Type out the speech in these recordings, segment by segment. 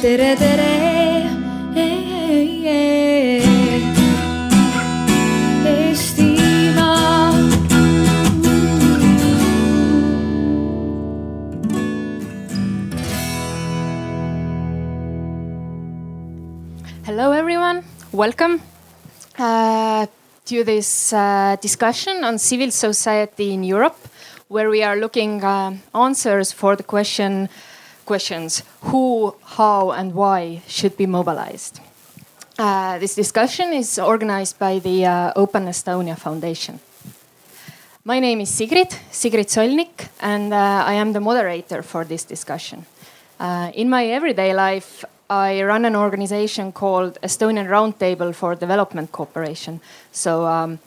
tere, tere. Hello, everyone. Welcome uh, to this uh, discussion on civil society in Europe, where we are looking uh, answers for the question questions who, how, and why should be mobilized. Uh, this discussion is organized by the uh, Open Estonia Foundation. My name is Sigrid, Sigrid Solnik, and uh, I am the moderator for this discussion. Uh, in my everyday life, I run an organization called Estonian Roundtable for Development Cooperation. So um,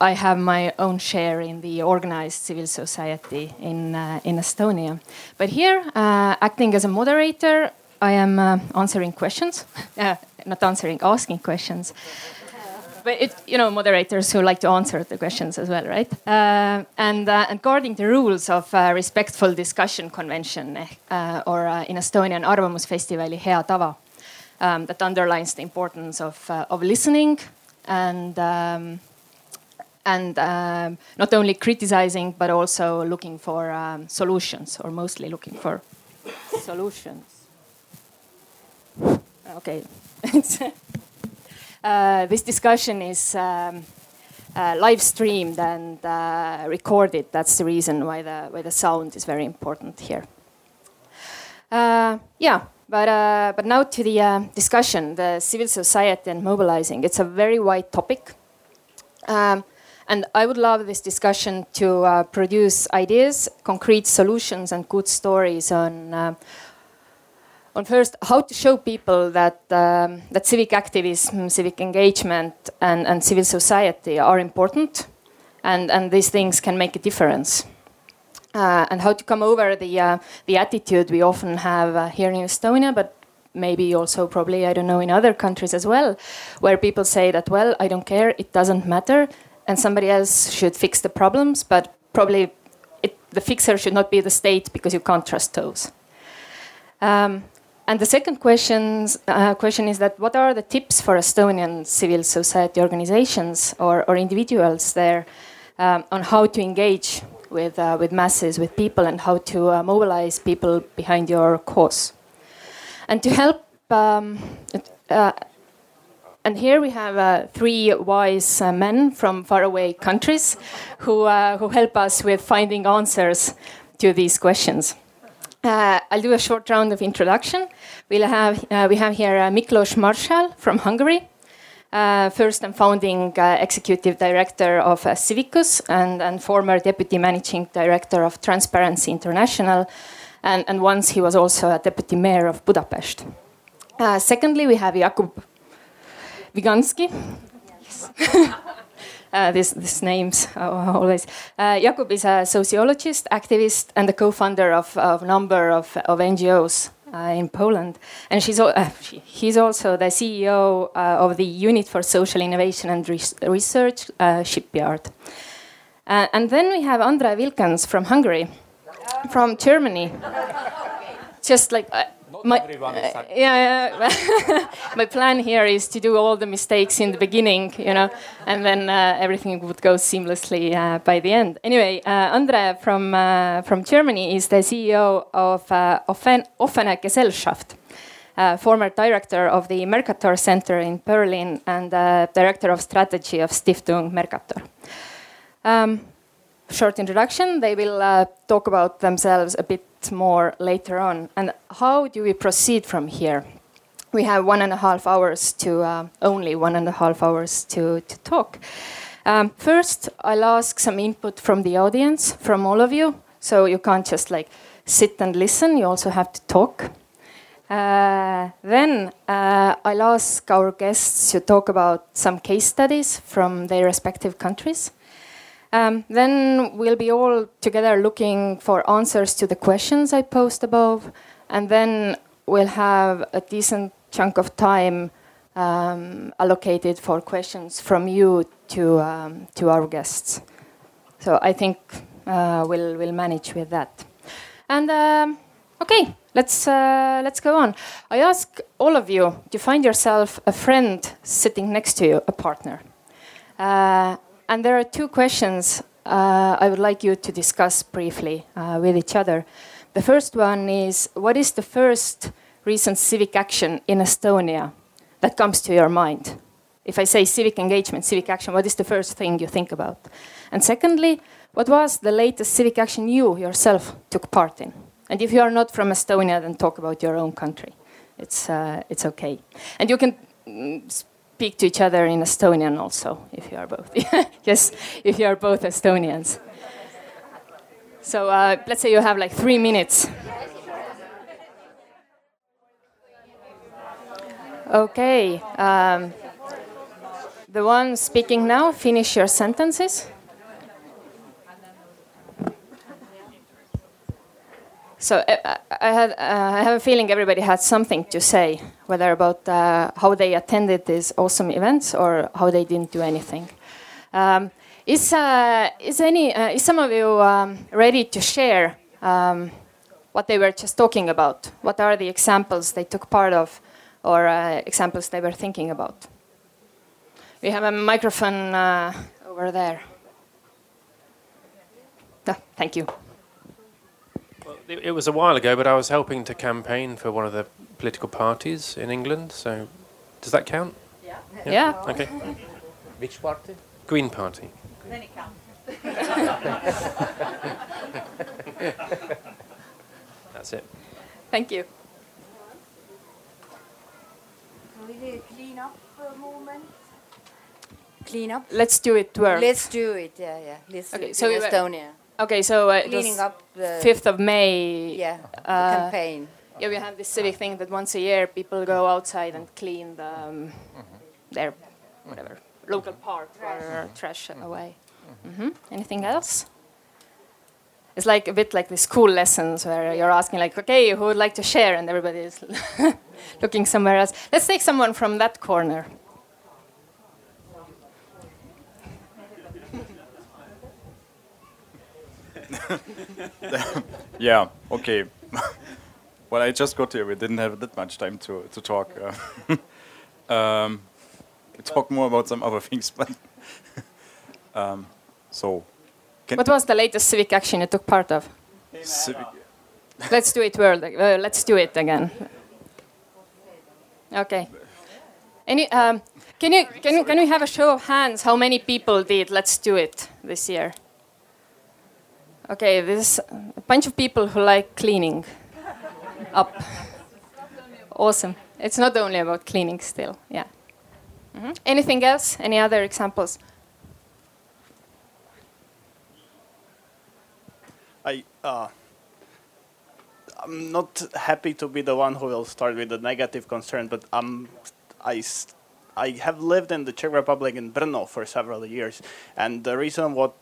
I- have my own share in the organized civil society in, uh, in Estonia. But here, uh, acting as a moderator, I am uh, answering questions, uh, not answering, asking questions. But it, you know, moderators who like to answer the questions as well, right? Uh, and, uh, and guarding the rules of respectful discussion convention, or in Estonian Arvamusfestivali hea tava, um, that underlines the importance of, of listening and um, and um, not only criticizing but also looking for um, solutions, or mostly looking for solutions. Okay. uh, this discussion is um, uh, live streamed and uh, recorded. That's the reason why the, why the sound is very important here. Uh, yeah, but, uh, but now to the uh, discussion the civil society and mobilizing. It's a very wide topic. Um, and I would love this discussion to uh, produce ideas, concrete solutions, and good stories on uh, on first how to show people that um, that civic activism, civic engagement, and, and civil society are important, and and these things can make a difference. Uh, and how to come over the uh, the attitude we often have uh, here in Estonia, but maybe also probably I don't know in other countries as well, where people say that well I don't care, it doesn't matter, and somebody else should fix the problems, but probably it, the fixer should not be the state because you can't trust those. Um, and the second questions, uh, question is that what are the tips for Estonian civil society organizations or, or individuals there um, on how to engage with, uh, with masses, with people, and how to uh, mobilize people behind your cause? And to help, um, uh, and here we have uh, three wise uh, men from faraway countries who, uh, who help us with finding answers to these questions. Uh, I'll do a short round of introduction. We'll have, uh, we have here uh, Miklos Marschall from Hungary, first and founding executive director of Civicus and, and former deputy managing director of Transparency International. And, and once he was also a deputy mayor of Budapest. Uh, secondly, we have Jakub Wygnański. Yes. Uh, this, this names always. Uh, Jakub is a sociologist, activist, and the co-founder of a number of, of NGOs uh, in Poland. And she's, uh, she, he's also the CEO uh, of the Unit for Social Innovation and Res- Research uh, Shipyard. Uh, and then we have Andre Wilkens from Hungary, from Germany. Just like my, uh, yeah, yeah. my plan here is to do all the mistakes in the beginning, you know, and then uh, everything would go seamlessly uh, by the end. Anyway, uh, Andre from uh, from Germany is the CEO of uh, Offen Offene Gesellschaft. Uh, former director of the Mercator Center in Berlin and uh, director of strategy of Stiftung Mercator. Um, short introduction. They will uh, talk about themselves a bit more later on. And how do we proceed from here? We have one and a half hours to, uh, only one and a half hours to, to talk. Um, first, I'll ask some input from the audience, from all of you. So you can't just like sit and listen, you also have to talk. Uh, then uh, I'll ask our guests to talk about some case studies from their respective countries. Um, then we'll be all together looking for answers to the questions I posed above, and then we'll have a decent chunk of time um, allocated for questions from you to um, to our guests. So I think uh, we'll we'll manage with that. And um, Okay, let's uh, let's go on. I ask all of you to find yourself a friend sitting next to you, a partner. Uh, and there are two questions uh, I would like you to discuss briefly uh, with each other. The first one is what is the first recent civic action in Estonia that comes to your mind? If I say civic engagement, civic action, what is the first thing you think about? And secondly, what was the latest civic action you yourself took part in? And if you are not from Estonia, then talk about your own country. It's, uh, it's okay. And you can mm, speak to each other in Estonian also, if you are both. yes, if you are both Estonians. So uh, let's say you have like three minutes. Okay. Um, the one speaking now, finish your sentences. So uh, I, had, uh, I have a feeling everybody had something to say, whether about uh, how they attended these awesome events or how they didn't do anything. Um, is, uh, is, any, uh, is some of you um, ready to share um, what they were just talking about? What are the examples they took part of or uh, examples they were thinking about? We have a microphone over there. Oh, thank you it, it, was a while ago, but I was helping to campaign for one of the political parties in England. So, does that count? Yeah. Yeah. yeah. Okay. Which party? Green Party. Then it counts. That's it. Thank you. Clean up movement. Clean up. Let's do it. Where? Let's do it. Yeah, yeah. Let's okay, so Estonia. Okay, so uh, cleaning up the fifth of May. Yeah, uh, campaign. Yeah, we have this civic thing that once a year people go outside and clean the um, mm-hmm. their whatever local park trash. or trash mm-hmm. away. Mm-hmm. Anything else? It's like a bit like the school lessons where you're asking like, okay, who would like to share, and everybody is looking somewhere else. Let's take someone from that corner. yeah, okay. well, I just got here. We didn't have that much time to, to talk. Uh, um, we talk more about some other things, but um, so. what was the latest civic action you took part of? Civic. let's do it world. Uh, let's do it again. Okay. Any, um, can you can you, can we have a show of hands? How many people did Let's Do It this year? Okay, there's a bunch of people who like cleaning up. Awesome. It's not only about cleaning still, yeah. Mm -hmm. Anything else? Any other examples? I, uh, I'm not happy to be the one who will start with the negative concern, but um, I, I have lived in the Czech Republic in Brno for several years, and the reason what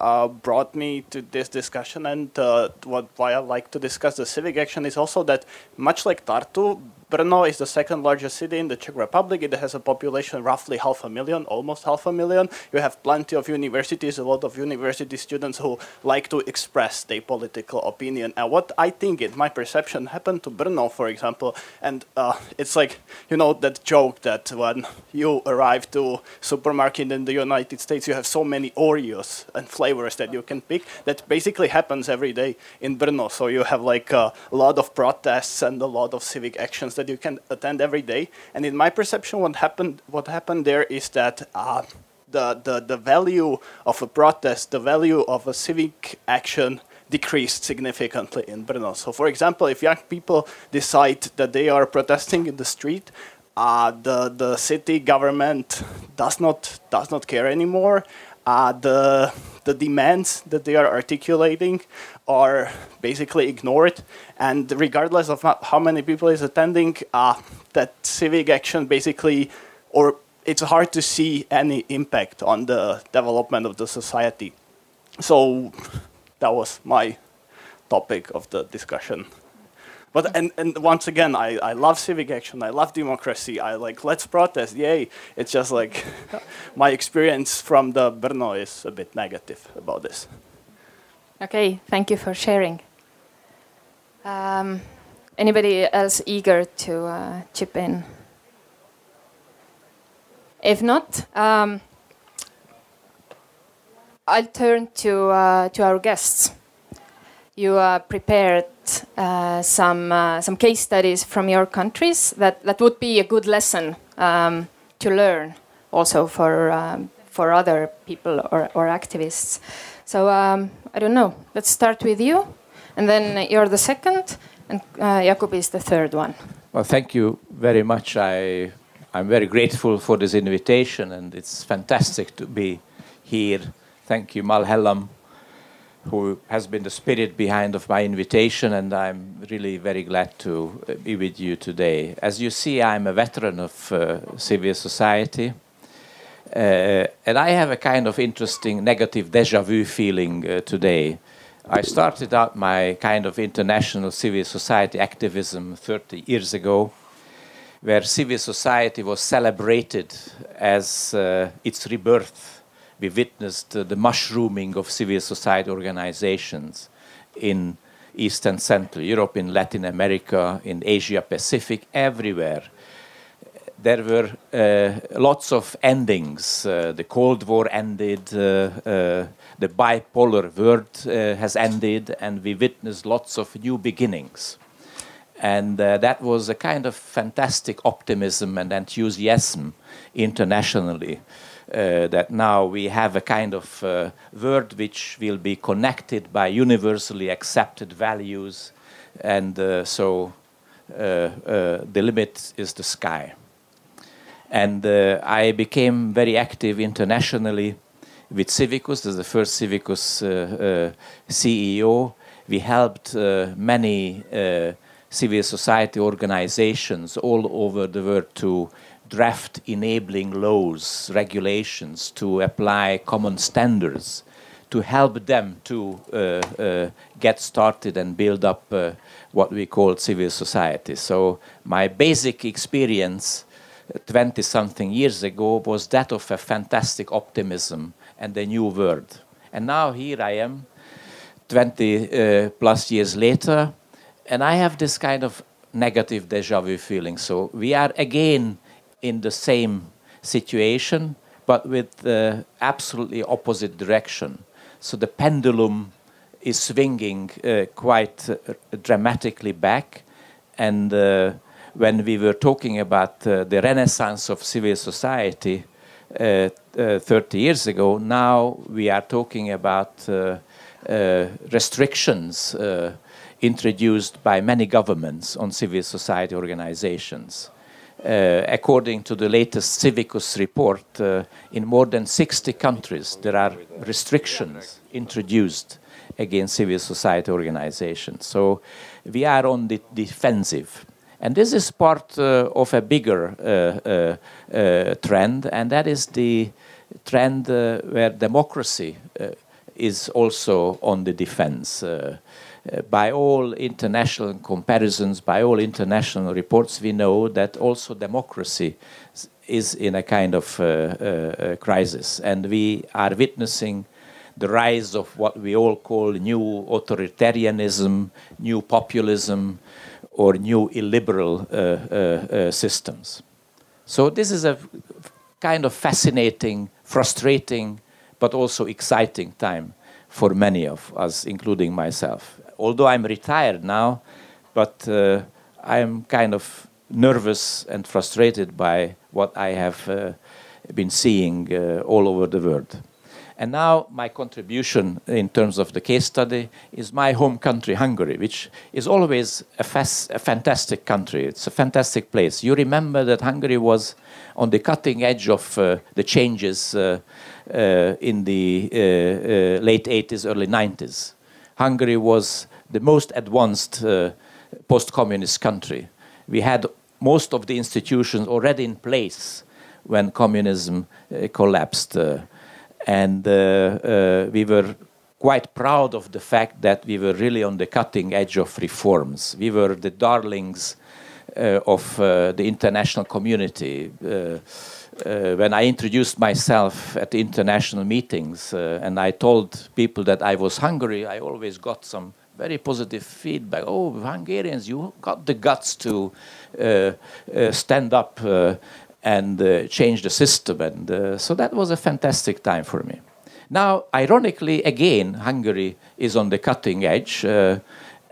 uh, brought me to this discussion. And uh, what why I like to discuss the civic action is also that much like Tartu, Brno is the second largest city in the Czech Republic. It has a population roughly half a million, almost half a million. You have plenty of universities, a lot of university students who like to express their political opinion. And what I think, in my perception, happened to Brno, for example, and uh, it's like, you know, that joke that when you arrive to supermarket in the United States, you have so many Oreos and flavors that you can pick. That basically happens every day in Brno. So you have like a lot of protests and a lot of civic actions that you can attend every day. And in my perception, what happened what happened there is that. Uh, the, the, the value of a protest, the value of a civic action decreased significantly in Brno. So, for example, if young people decide that they are protesting in the street, uh, the the city government does not does not care anymore. Uh, the the demands that they are articulating are basically ignored. And regardless of how many people is attending, uh, that civic action basically, or it's hard to see any impact on the development of the society. So that was my topic of the discussion. But and, and once again, I, I love civic action. I love democracy. I like let's protest. Yay! It's just like my experience from the Brno is a bit negative about this. Okay, thank you for sharing. Um, anybody else eager to uh, chip in? If not, um, I'll turn to uh, to our guests. You uh, prepared uh, some uh, some case studies from your countries that, that would be a good lesson um, to learn also for um, for other people or, or activists. So um, I don't know. Let's start with you, and then you're the second, and uh, Jakub is the third one. Well, thank you very much. I I'm very grateful for this invitation, and it's fantastic to be here. Thank you, Mall Hellam, who has been the spirit behind of my invitation, and I'm really very glad to uh, be with you today. As you see, I'm a veteran of uh, civil society, uh, and I have a kind of interesting negative deja vu feeling uh, today. I started out my kind of international civil society activism 30 years ago where civil society was celebrated as uh, its rebirth. We witnessed uh, the mushrooming of civil society organizations in East and Central Europe, in Latin America, in Asia Pacific, everywhere. There were uh, lots of endings. Uh, the Cold War ended, uh, uh, the bipolar world has ended, and we witnessed lots of new beginnings. And uh, that was a kind of fantastic optimism and enthusiasm internationally. Uh, that now we have a kind of uh, world which will be connected by universally accepted values, and uh, so uh, uh, the limit is the sky. And I became very active internationally with Civicus, as the first Civicus CEO. We helped many civil society organizations all over the world to draft enabling laws, regulations, to apply common standards, to help them to uh, uh, get started and build up uh, what we call civil society. So, my basic experience 20 something years ago was that of a fantastic optimism and a new world. And now here I am, 20 uh, plus years later, and I have this kind of negative deja vu feeling. So we are again in the same situation, but with the absolutely opposite direction. So the pendulum is swinging uh, quite uh, dramatically back. And uh, when we were talking about uh, the renaissance of civil society uh, uh, 30 years ago, now we are talking about restrictions introduced by many governments on civil society organizations. Uh, according to the latest Civicus report, uh, in more than 60 countries, there are restrictions introduced against civil society organizations. So we are on the defensive. And this is part uh, of a bigger uh, uh, trend, and that is the trend where democracy is also on the defense. Uh, by all international comparisons, by all international reports, we know that also democracy is in a kind of uh, uh, crisis. And we are witnessing the rise of what we all call new authoritarianism, new populism, or new illiberal uh, uh, uh, systems. So, this is a kind of fascinating, frustrating, but also exciting time for many of us, including myself although I'm retired now, but uh, I'm kind of nervous and frustrated by what I have uh, been seeing uh, all over the world. And now my contribution in terms of the case study is my home country, Hungary, which is always a, a, fantastic country. It's a fantastic place. You remember that Hungary was on the cutting edge of uh, the changes uh, uh, in the uh, late 80s, early 90s. Hungary was the most advanced uh, post-communist country. We had most of the institutions already in place when communism uh, collapsed, uh, and uh, uh, we were quite proud of the fact that we were really on the cutting edge of reforms. We were the darlings uh, of the international community. Uh, when I introduced myself at international meetings uh, and I told people that I was Hungary, I always got some very positive feedback. Oh, Hungarians, you got the guts to uh, stand up and uh, change the system. And uh, so that was a fantastic time for me. Now, ironically, again, Hungary is on the cutting edge. Uh,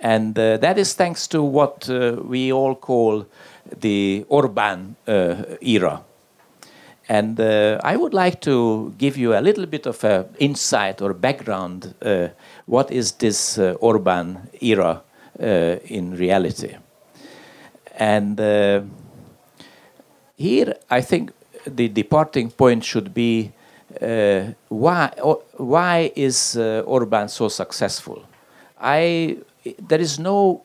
and that is thanks to what we all call the Orban era. And uh, I would like to give you a little bit of an insight or background. Uh, what is this uh, Orban era in reality? And here, I think the departing point should be uh, why why is uh, Orban so successful? I there is no.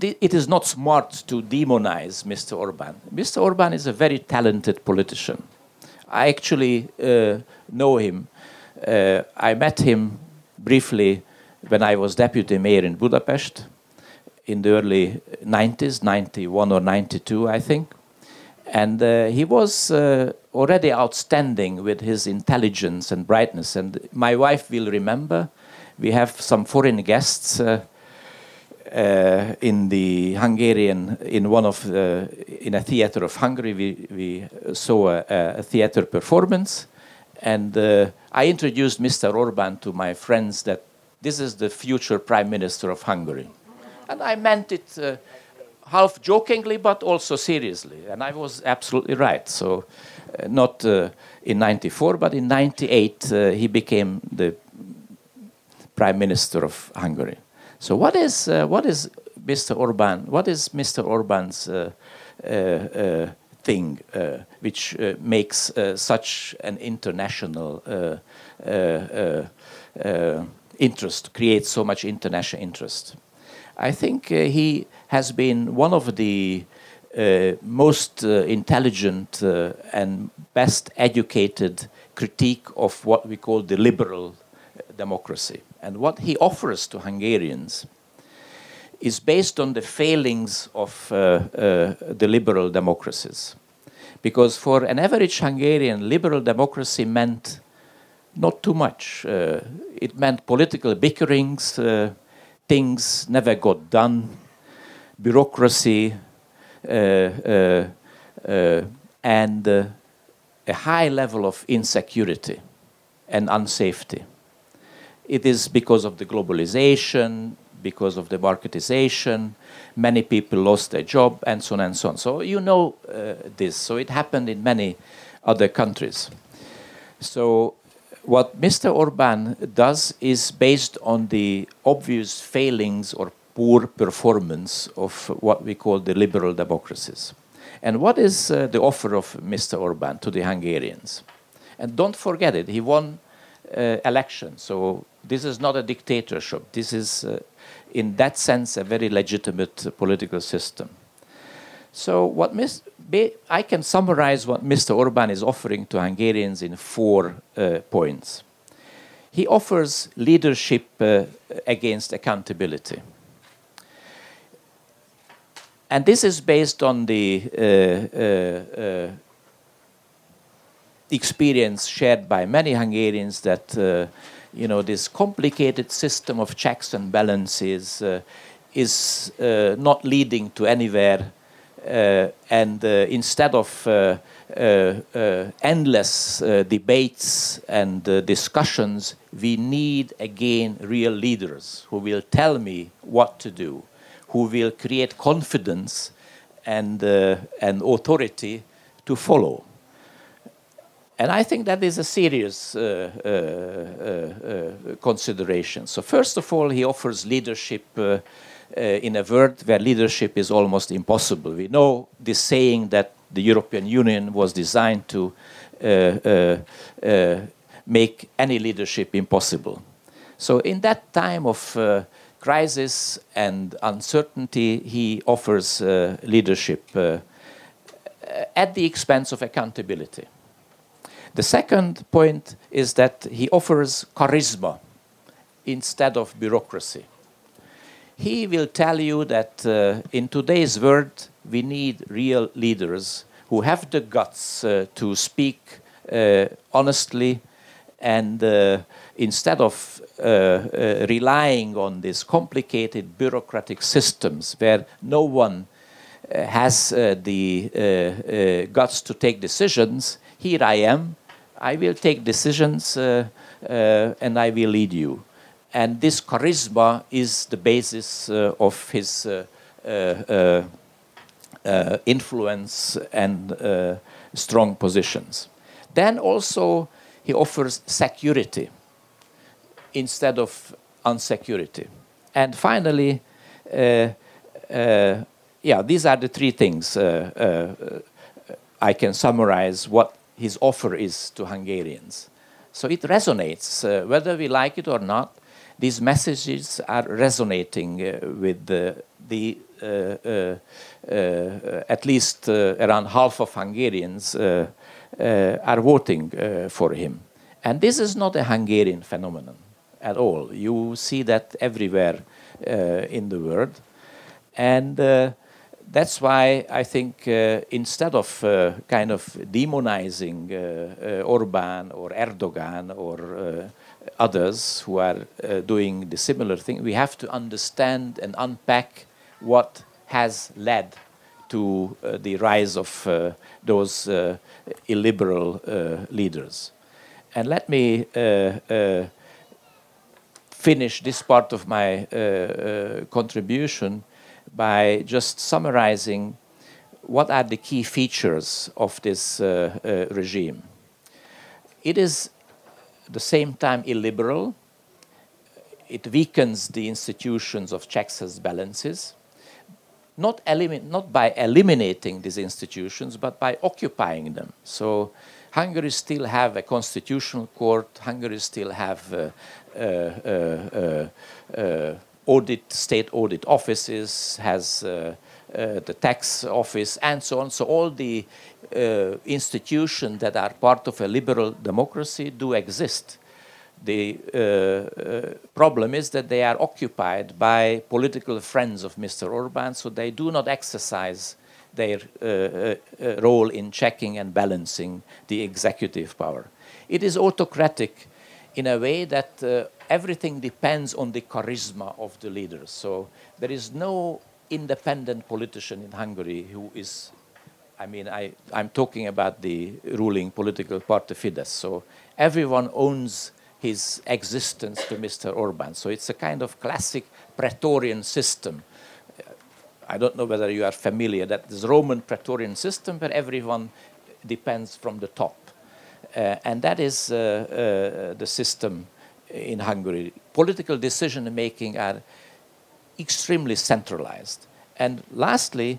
It is not smart to demonize Mr. Orban. Mr. Orban is a very talented politician. I actually uh, know him. Uh, I met him briefly when I was deputy mayor in Budapest in the early 90s, 91 or 92, I think. And uh, he was uh, already outstanding with his intelligence and brightness. And my wife will remember we have some foreign guests uh, uh in the Hungarian, in one of, uh, in a theater of Hungary. We, we saw a, a theater performance. And uh, I introduced Mr. Orban to my friends that this is the future prime minister of Hungary. And I meant it half jokingly but also seriously. And I was absolutely right. So, uh, not uh, in 94, but in 98, uh, he became the prime minister of Hungary. So, what is, uh, what is Mr. Orban? What is Mr. Orban's uh, uh, thing which makes such an international interest, creates so much international interest? I think he has been one of the uh, most uh, intelligent uh, and best educated critique of what we call the liberal democracy. And what he offers to Hungarians is based on the failings of uh, uh, the liberal democracies. Because for an average Hungarian, liberal democracy meant not too much. Uh, it meant political bickerings, things never got done, bureaucracy, uh, uh, uh, and a high level of insecurity and unsafety. It is because of the globalization, because of the marketization, many people lost their job, and so on and so on. So you know this. So it happened in many other countries. So what Mr. Orban does is based on the obvious failings or poor performance of what we call the liberal democracies. And what is uh, the offer of Mr. Orban to the Hungarians? And don't forget it, he won uh, elections. So this is not a dictatorship. This is, uh, in that sense, a very legitimate political system. So what Ms. I can summarize what Mr. Orban is offering to Hungarians in four uh, points. He offers leadership uh, against accountability and this is based on the uh, uh, uh, experience shared by many Hungarians that you know this complicated system of checks and balances is not leading to anywhere. Uh, and uh, instead of uh, endless debates and discussions, we need again real leaders who will tell me what to do, who will create confidence and, uh, and authority to follow. And I think that is a serious uh, uh, uh, uh consideration. So, first of all, he offers leadership uh, in a world where leadership is almost impossible. We know this saying that the European Union was designed to make any leadership impossible. So, in that time of crisis and uncertainty, he offers uh, leadership uh, at the expense of accountability. The second point is that he offers charisma instead of bureaucracy. He will tell you that uh, in today's world, we need real leaders who have the guts uh, to speak uh, honestly And uh, instead of uh, uh, relying on these complicated bureaucratic systems where no one uh, has uh, the uh, guts to take decisions, here I am. I will take decisions and I will lead you. And this charisma is the basis of his influence and strong positions. Then also he offers security instead of unsecurity. And finally, uh, uh, yeah, these are the three things uh, uh, I can summarize what his offer is to Hungarians. So it resonates, uh, whether we like it or not. These messages are resonating uh, with the, the at least around half of Hungarians are voting for him. And this is not a Hungarian phenomenon at all. You see that everywhere uh, in the world. And uh, that's why I think uh, instead of uh, kind of demonizing uh, uh, Orban or Erdogan or others who are doing the similar thing, we have to understand and unpack what has led to the rise of those illiberal leaders. And let me finish this part of my uh, uh, contribution by just summarizing what are the key features of this uh, uh, regime. It is at the same time illiberal. It weakens the institutions of checks and balances, not, not by eliminating these institutions, but by occupying them. So Hungary still have a constitutional court. Hungary still have uh, Uh, uh, uh, audit, state audit offices, has the tax office, and so on. So all the institutions that are part of a liberal democracy do exist. The uh, uh, problem is that they are occupied by political friends of Mr. Orban, so they do not exercise their uh, role in checking and balancing the executive power. It is autocratic in a way that uh, everything depends on the charisma of the leaders. So there is no independent politician in Hungary who is, I mean, I, I'm talking about the ruling political party Fidesz. So everyone owns his existence to Mr. Orban. So it's a kind of classic Praetorian system. I don't know whether you are familiar that this Roman Praetorian system where everyone depends from the top. Uh, and that is uh, uh, the system in Hungary. Political decision making are extremely centralized. And lastly,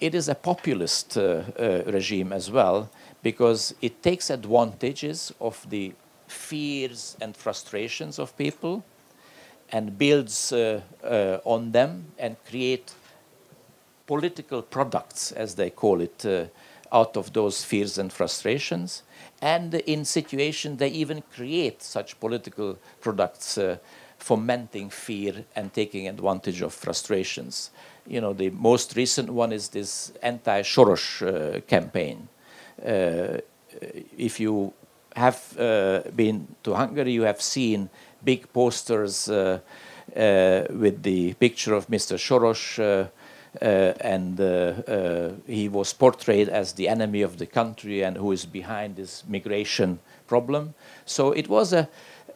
it is a populist uh, uh, regime as well because it takes advantages of the fears and frustrations of people and builds uh, on them and create political products, as they call it, out of those fears and frustrations and in situations they even create such political products uh, fomenting fear and taking advantage of frustrations. You know, the most recent one is this anti-Soros uh, campaign. Uh, if you have uh, been to Hungary, you have seen big posters uh, uh, with the picture of Mr. Soros and uh, uh, he was portrayed as the enemy of the country and who is behind this migration problem. So it was a,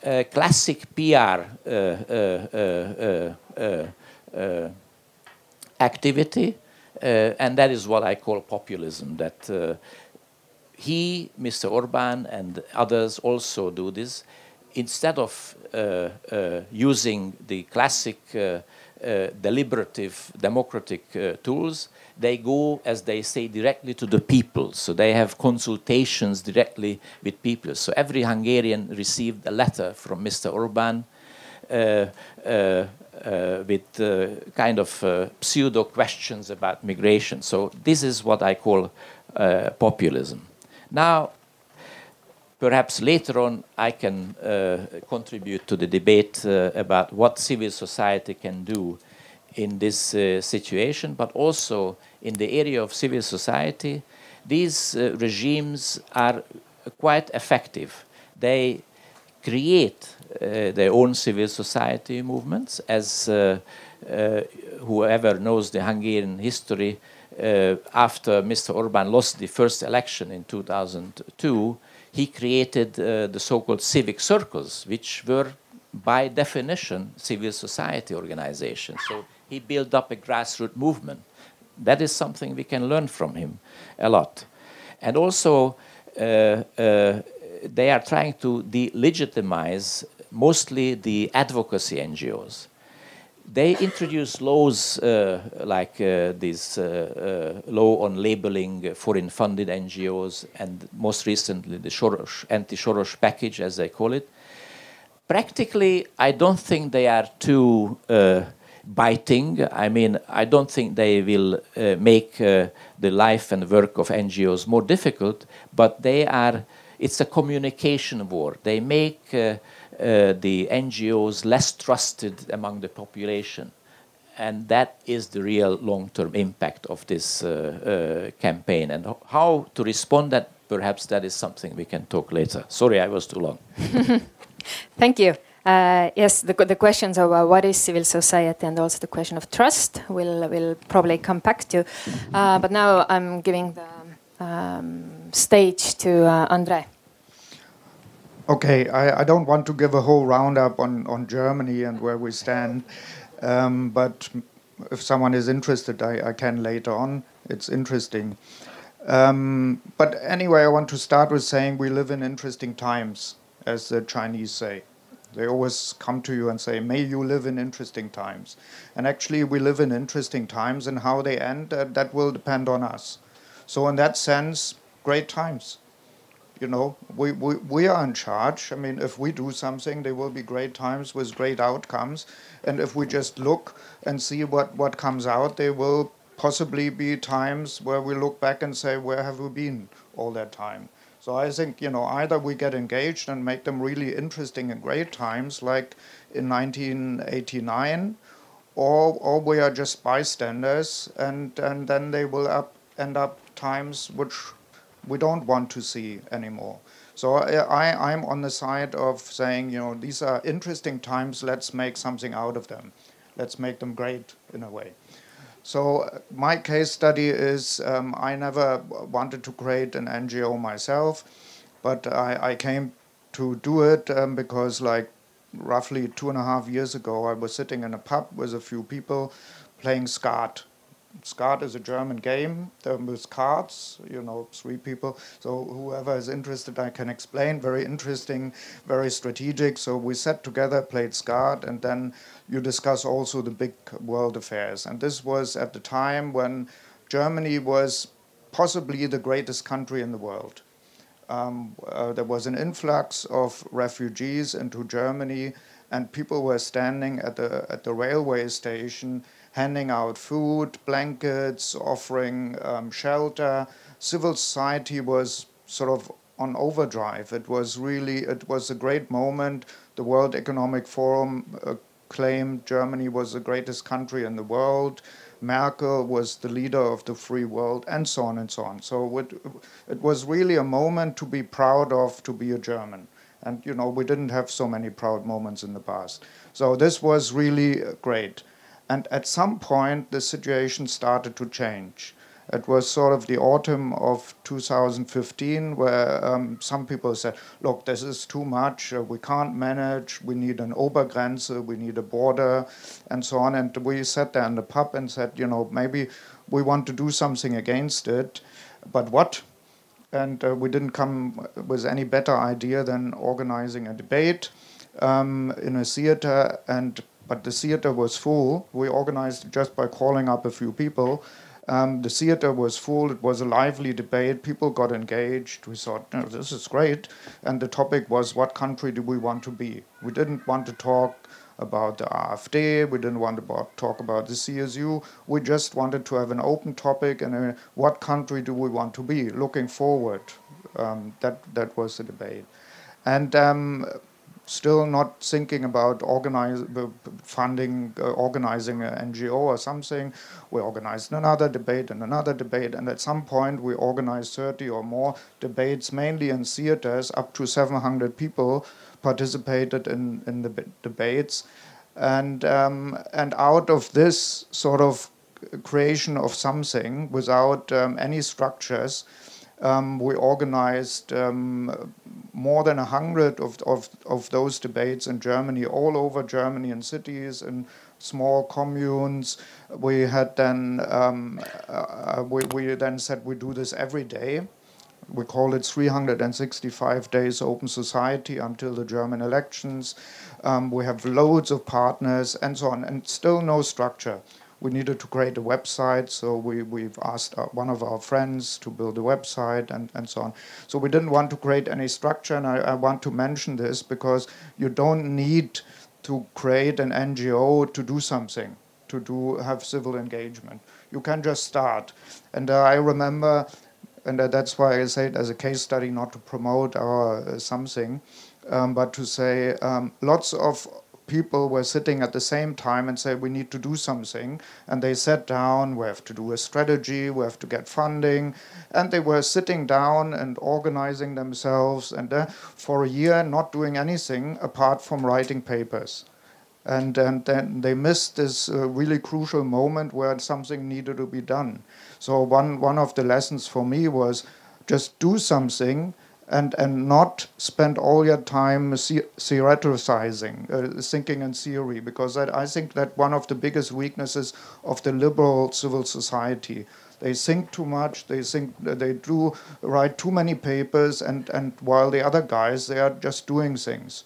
a classic PR activity, and that is what I call populism. That he, Mr. Orban, and others also do this. Instead of uh, uh, using the classic uh, uh, deliberative democratic uh, tools, they go, as they say, directly to the people. So they have consultations directly with people. So every Hungarian received a letter from Mr. Orban uh, uh, with kind of pseudo questions about migration. So this is what I call populism. Now, perhaps later on I can uh, contribute to the debate uh, about what civil society can do in this uh, situation, but also in the area of civil society, these regimes are quite effective they create uh, their own civil society movements. As uh, uh, whoever knows the Hungarian history, after Mr. Orban lost the first election in 2002, he created uh, the so-called civic circles, which were by definition civil society organizations. So he built up a grassroots movement. That is something we can learn from him a lot. And also, uh, uh, they are trying to delegitimize mostly the advocacy NGOs. They introduce laws uh, like uh, this uh, uh, law on labeling foreign funded NGOs and most recently the Soros, anti Soros package, as they call it. Practically, I don't think they are too uh, biting. I mean, I don't think they will uh, make the life and work of NGOs more difficult, but they are, it's a communication war. They make uh, the NGOs less trusted among the population. And that is the real long term impact of this uh, uh, campaign. And how to respond that, perhaps that is something we can talk later. Sorry, I was too long. Thank you. Uh, yes, the, the questions of uh, what is civil society and also the question of trust will will probably come back to. Uh, but now I'm giving the um, stage to Andre. Okay, I, I, don't want to give a whole roundup on, on Germany and where we stand, um, but if someone is interested, I, I can later on. It's interesting. Um, but anyway, I want to start with saying we live in interesting times, as the Chinese say. They always come to you and say, May you live in interesting times. And actually, we live in interesting times, and how they end, uh, that will depend on us. So, in that sense, great times you know, we, we, we are in charge. I mean, if we do something, there will be great times with great outcomes. And if we just look and see what, what comes out, there will possibly be times where we look back and say, where have we been all that time? So I think, you know, either we get engaged and make them really interesting and great times, like in 1989, or, or we are just bystanders, and, and then they will up, end up times which we don't want to see anymore. So I, I'm on the side of saying, you know, these are interesting times, let's make something out of them. Let's make them great in a way. So my case study is um, I never wanted to create an NGO myself, but I, I came to do it um, because like roughly two and a half years ago, I was sitting in a pub with a few people playing Skat. Skat is a German game There with cards, you know, three people. So whoever is interested, I can explain. Very interesting, very strategic. So we sat together, played Skat, and then you discuss also the big world affairs. And this was at the time when Germany was possibly the greatest country in the world. Um, uh, there was an influx of refugees into Germany, and people were standing at the at the railway station handing out food, blankets, offering um, shelter. Civil society was sort of on overdrive. It was really, it was a great moment. The World Economic Forum uh, claimed Germany was the greatest country in the world. Merkel was the leader of the free world, and so on and so on. So it, it was really a moment to be proud of to be a German. And you know, we didn't have so many proud moments in the past. So this was really great. And at some point, the situation started to change. It was sort of the autumn of 2015 where um, some people said, look, this is too much, uh, we can't manage, we need an Obergrenze, we need a border, and so on. And we sat there in the pub and said, you know, maybe we want to do something against it, but what? And uh, we didn't come with any better idea than organizing a debate um, in a theater and but the theater was full. We organized just by calling up a few people. Um, the theater was full. It was a lively debate. People got engaged. We thought, no, this is great. And the topic was, what country do we want to be? We didn't want to talk about the AfD. We didn't want to talk about the CSU. We just wanted to have an open topic and uh, what country do we want to be looking forward. Um, that that was the debate, and um, still not thinking about organize, funding, uh, organizing an NGO or something. We organized another debate and another debate, and at some point we organized 30 or more debates, mainly in theaters. Up to 700 people participated in, in the debates. And, um, and out of this sort of creation of something without um, any structures, um, we organized um, more than a hundred of, of, of those debates in Germany, all over Germany, in cities and small communes. We had then um, uh, we, we then said we do this every day. We call it 365 days open society until the German elections. Um, we have loads of partners and so on, and still no structure we needed to create a website, so we, we've asked uh, one of our friends to build a website and, and so on. So we didn't want to create any structure, and I, I want to mention this because you don't need to create an NGO to do something, to do have civil engagement. You can just start. And uh, I remember, and uh, that's why I say it as a case study, not to promote our uh, something, um, but to say um, lots of people were sitting at the same time and said, we need to do something. And they sat down we have to do a strategy we have to get funding. And they were sitting down and organizing themselves and uh, for a year not doing anything apart from writing papers. And, and then they missed this uh, really crucial moment where something needed to be done. So one, one of the lessons for me was just do something and and not spend all your time theoreticizing, uh, thinking in theory, because that, I think that one of the biggest weaknesses of the liberal civil society. They think too much. They think they do write too many papers, and and while the other guys they are just doing things,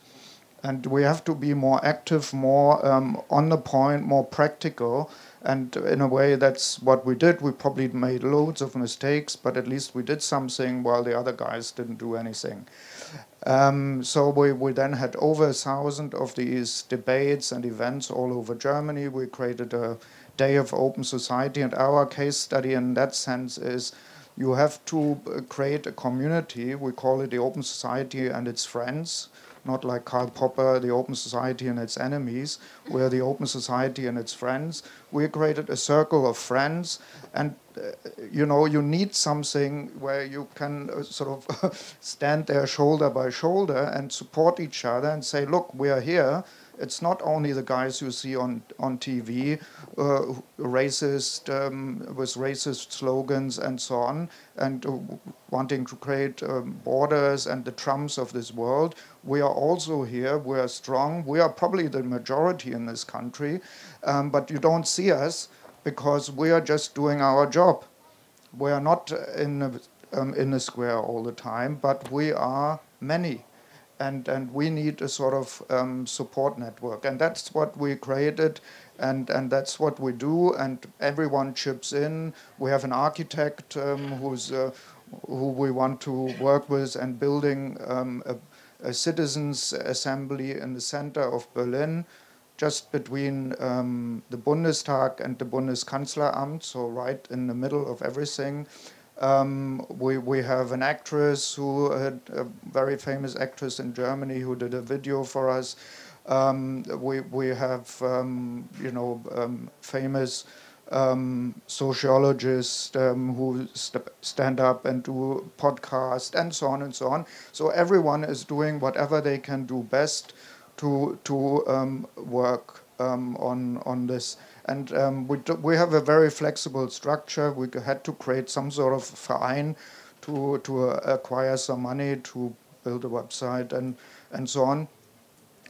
and we have to be more active, more um, on the point, more practical and in a way, that's what we did. We probably made loads of mistakes, but at least we did something while the other guys didn't do anything. Um, so we, we then had over a thousand of these debates and events all over Germany. We created a day of open society, and our case study in that sense is you have to create a community. We call it the Open Society and its friends not like Karl Popper, the Open Society and its enemies. We're the Open Society and its friends. We created a circle of friends, and uh, you know, you need something where you can uh, sort of stand there shoulder by shoulder and support each other and say, look, we are here it's not only the guys you see on on TV, uh, racist um, with racist slogans and so on, and uh, wanting to create um, borders and the Trumps of this world. We are also here. We are strong. We are probably the majority in this country, um, but you don't see us because we are just doing our job. We are not in a, um, in a square all the time, but we are many and and we need a sort of um, support network, and that's what we created, and and that's what we do, and everyone chips in. We have an architect um, who's uh, who we want to work with, and building um, a, a, citizens' assembly in the center of Berlin. Just between um, the Bundestag and the Bundeskanzleramt, so right in the middle of everything. Um, we, we have an actress who had a very famous actress in Germany who did a video for us. Um, we, we have, um, you know, um, famous um, sociologists um, who st- stand up and do podcasts and so on and so on. So everyone is doing whatever they can do best to, to work on, on this. And um, we, do, we have a very flexible structure. We had to create some sort of fine to, to uh, acquire some money to build a website and, and so on.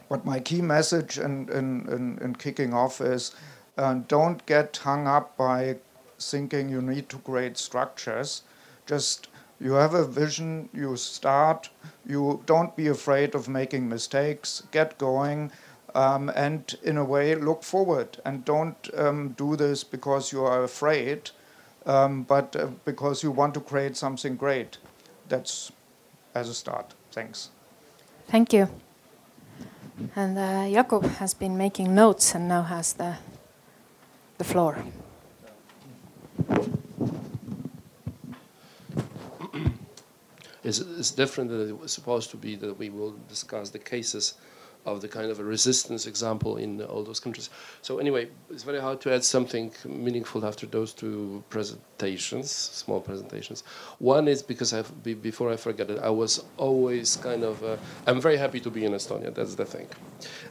But my key message in, in, in, in kicking off is uh, don't get hung up by thinking you need to create structures. Just you have a vision, you start, you don't be afraid of making mistakes, get going um, and in a way look forward and don't um, do this because you are afraid, um, but uh, because you want to create something great. That's as a start. Thanks. Thank you. And uh, Jakob has been making notes and now has the the floor. It's, it's different than it was supposed to be that we will discuss the cases of the kind of a resistance example in all those countries. So anyway, it's very hard to add something meaningful after those two presentations, small presentations. One is because I've, before I forget it, I was always kind of, uh, I'm very happy to be in Estonia, that's the thing.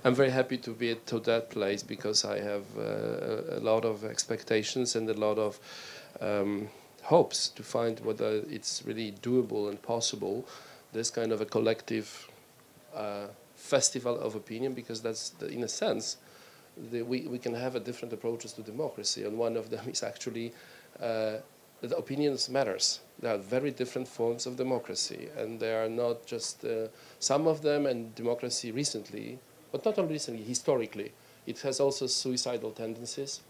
I'm very happy to be to that place because I have uh, a lot of expectations and a lot of um, hopes to find whether it's really doable and possible, this kind of a collective uh, festival of opinion because that's, the, in a sense, the, we, we can have a different approaches to democracy, and one of them is actually uh, that opinions matters. There are very different forms of democracy, and they are not just uh, some of them. And democracy recently, but not only recently, historically, it has also suicidal tendencies.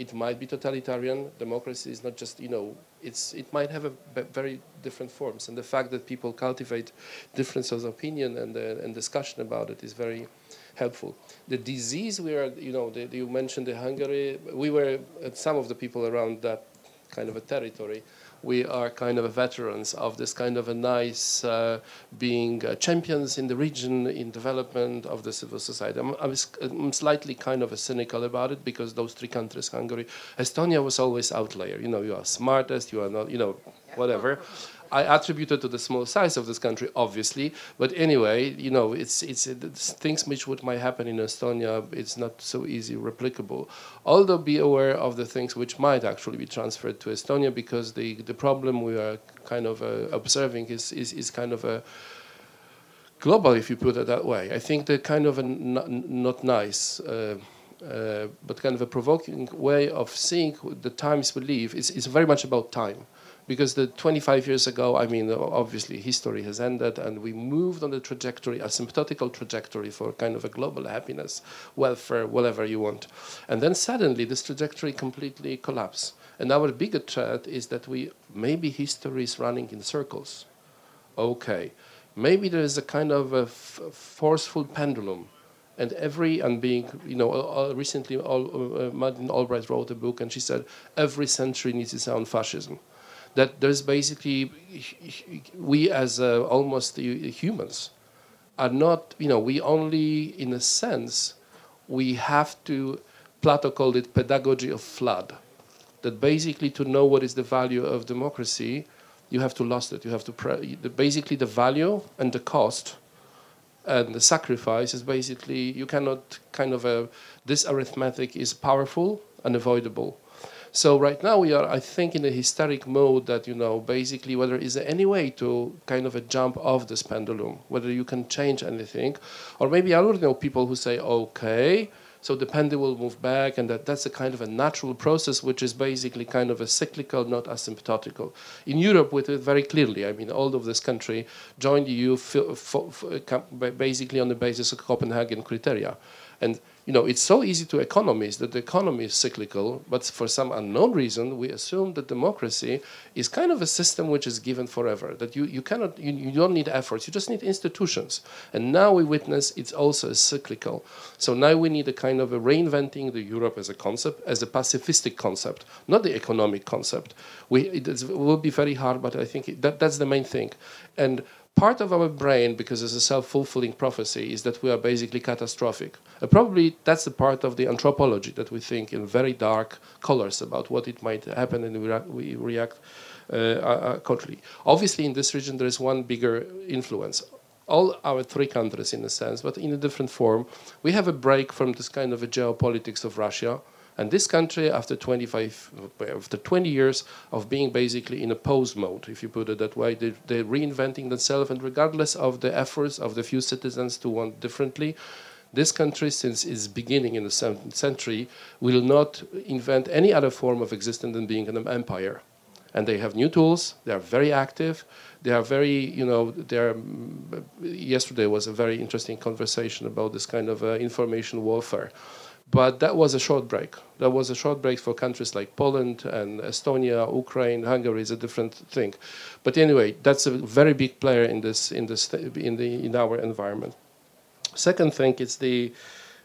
It might be totalitarian. Democracy is not just you know it's it might have a very different forms, and the fact that people cultivate differences of opinion and uh, and discussion about it is very helpful. The disease we are, you know, the, you mentioned the Hungary. We were uh, some of the people around that kind of a territory we are kind of veterans of this kind of a nice uh, being uh, champions in the region in development of the civil society. I'm, I'm, I'm, slightly kind of a cynical about it because those three countries, Hungary, Estonia was always outlier. You know, you are smartest, you are not, you know, whatever. I attribute it to the small size of this country, obviously. But anyway, you know, it's, it's, it's things which would might happen in Estonia. It's not so easy replicable. Although be aware of the things which might actually be transferred to Estonia, because the the problem we are kind of uh, observing is, is is kind of a global, if you put it that way. I think the kind of a not, not nice. Uh, uh, but kind of a provoking way of seeing the times we live is, is very much about time because the 25 years ago, I mean, obviously history has ended, and we moved on the trajectory, asymptotical trajectory for kind of a global happiness, welfare, whatever you want. And then suddenly this trajectory completely collapsed. And our bigger threat is that we maybe history is running in circles. Okay, maybe there is a kind of a forceful pendulum and every and being you know uh, recently all, uh, Madeleine Albright wrote a book and she said every century needs its own fascism that there's basically we as uh, almost humans are not you know we only in a sense we have to plato called it pedagogy of flood. That basically to know what is the value of democracy you have to lost it you have to pre- basically the value and the cost and the sacrifice is basically you cannot kind of a, uh, this arithmetic is powerful unavoidable so right now we are, I think, in a hysteric mode that you know basically whether is there any way to kind of a jump off this pendulum, whether you can change anything, or maybe I already know people who say, okay, so the pendulum will move back, and that, that's a kind of a natural process, which is basically kind of a cyclical, not asymptotical. In Europe, with it very clearly, I mean, all of this country joined the EU basically on the basis of Copenhagen criteria. And you know, it's so easy to economize that the economy is cyclical, but for some unknown reason, we assume that democracy is kind of a system which is given forever, that you, you cannot, you, you don't need efforts, you just need institutions. And now we witness it's also cyclical. So now we need a kind of a reinventing the Europe as a concept, as a pacifistic concept, not the economic concept. We, it, will be very hard, but I think that, that's the main thing. And part of our brain, because it's a self-fulfilling prophecy, is that we are basically catastrophic. Uh, probably that's the part of the anthropology that we think in very dark colors about what it might happen, and we, re- we react uh, accordingly. Obviously, in this region, there is one bigger influence. All our three countries, in a sense, but in a different form. We have a break from this kind of a geopolitics of Russia and this country, after 25, after 20 years of being basically in a pose mode, if you put it that way, they, they're reinventing themselves, and regardless of the efforts of the few citizens to want differently, this country, since its beginning in the 17th century, will not invent any other form of existence than being an empire. And they have new tools. They are very active. They are very, you know, they are. Yesterday was a very interesting conversation about this kind of uh, information warfare. But that was a short break. That was a short break for countries like Poland and Estonia, Ukraine, Hungary is a different thing. But anyway, that's a very big player in this in this in the in our environment. Second thing is the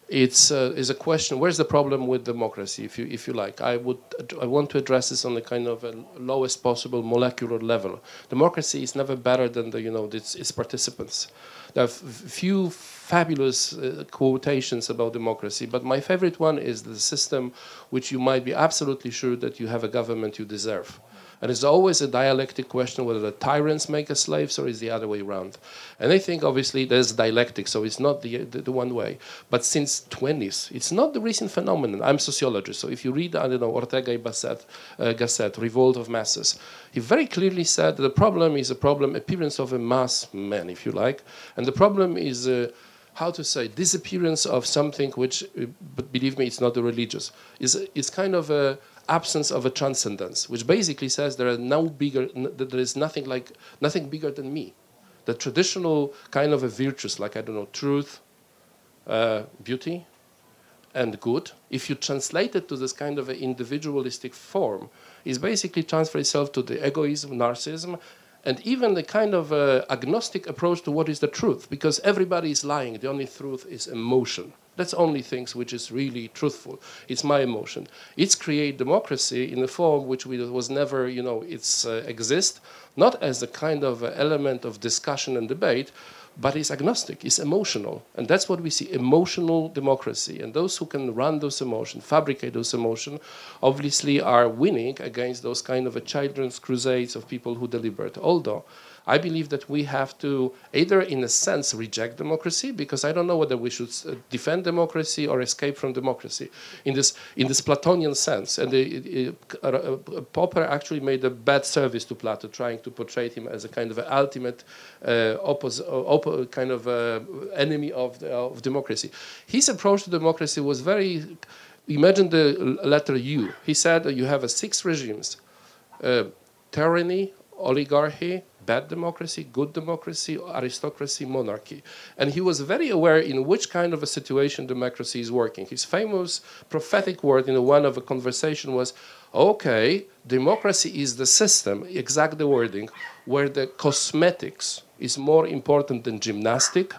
it's uh, is a question. Where's the problem with democracy, if you if you like? I would I want to address this on the kind of lowest possible molecular level. Democracy is never better than the you know its, its participants. There are few fabulous uh, quotations about democracy, but my favorite one is the system which you might be absolutely sure that you have a government you deserve. And it's always a dialectic question whether the tyrants make us slaves or is the other way around. And I think obviously there's dialectic, so it's not the, the, the one way. But since 20s, it's not the recent phenomenon. I'm sociologist, so if you read, I don't know, Ortega y Gasset, uh, Gasset, Revolt of Masses, he very clearly said the problem is a problem, appearance of a mass man, if you like. And the problem is... Uh, how to say disappearance of something which, uh, but believe me, it's not the religious. is is kind of a absence of a transcendence, which basically says there are no bigger, that there is nothing like nothing bigger than me. The traditional kind of a virtues, like I don't know, truth, uh, beauty, and good, if you translate it to this kind of an individualistic form, is basically transfer itself to the egoism, narcissism, and even the kind of uh, agnostic approach to what is the truth, because everybody is lying. The only truth is emotion. That's only things which is really truthful. It's my emotion. It's create democracy in a form which we, was never, you know, it's uh, exist not as a kind of element of discussion and debate, but it's agnostic, it's emotional. And that's what we see emotional democracy. And those who can run those emotions, fabricate those emotions, obviously are winning against those kind of a children's crusades of people who deliberate. Although I believe that we have to either, in a sense, reject democracy because I don't know whether we should uh, defend democracy or escape from democracy in this in this Platonian sense. And the, uh, uh, Popper actually made a bad service to Plato, trying to portray him as a kind of ultimate uh, oppos- op- kind of uh, enemy of, the, of democracy. His approach to democracy was very. Imagine the letter U. He said you have a six regimes: tyranny, oligarchy, bad democracy, good democracy, aristocracy, monarchy. And he was very aware in which kind of a situation democracy is working. His famous prophetic word in one of a conversation was, okay, democracy is the system, exact the wording, where the cosmetics is more important than gymnastic,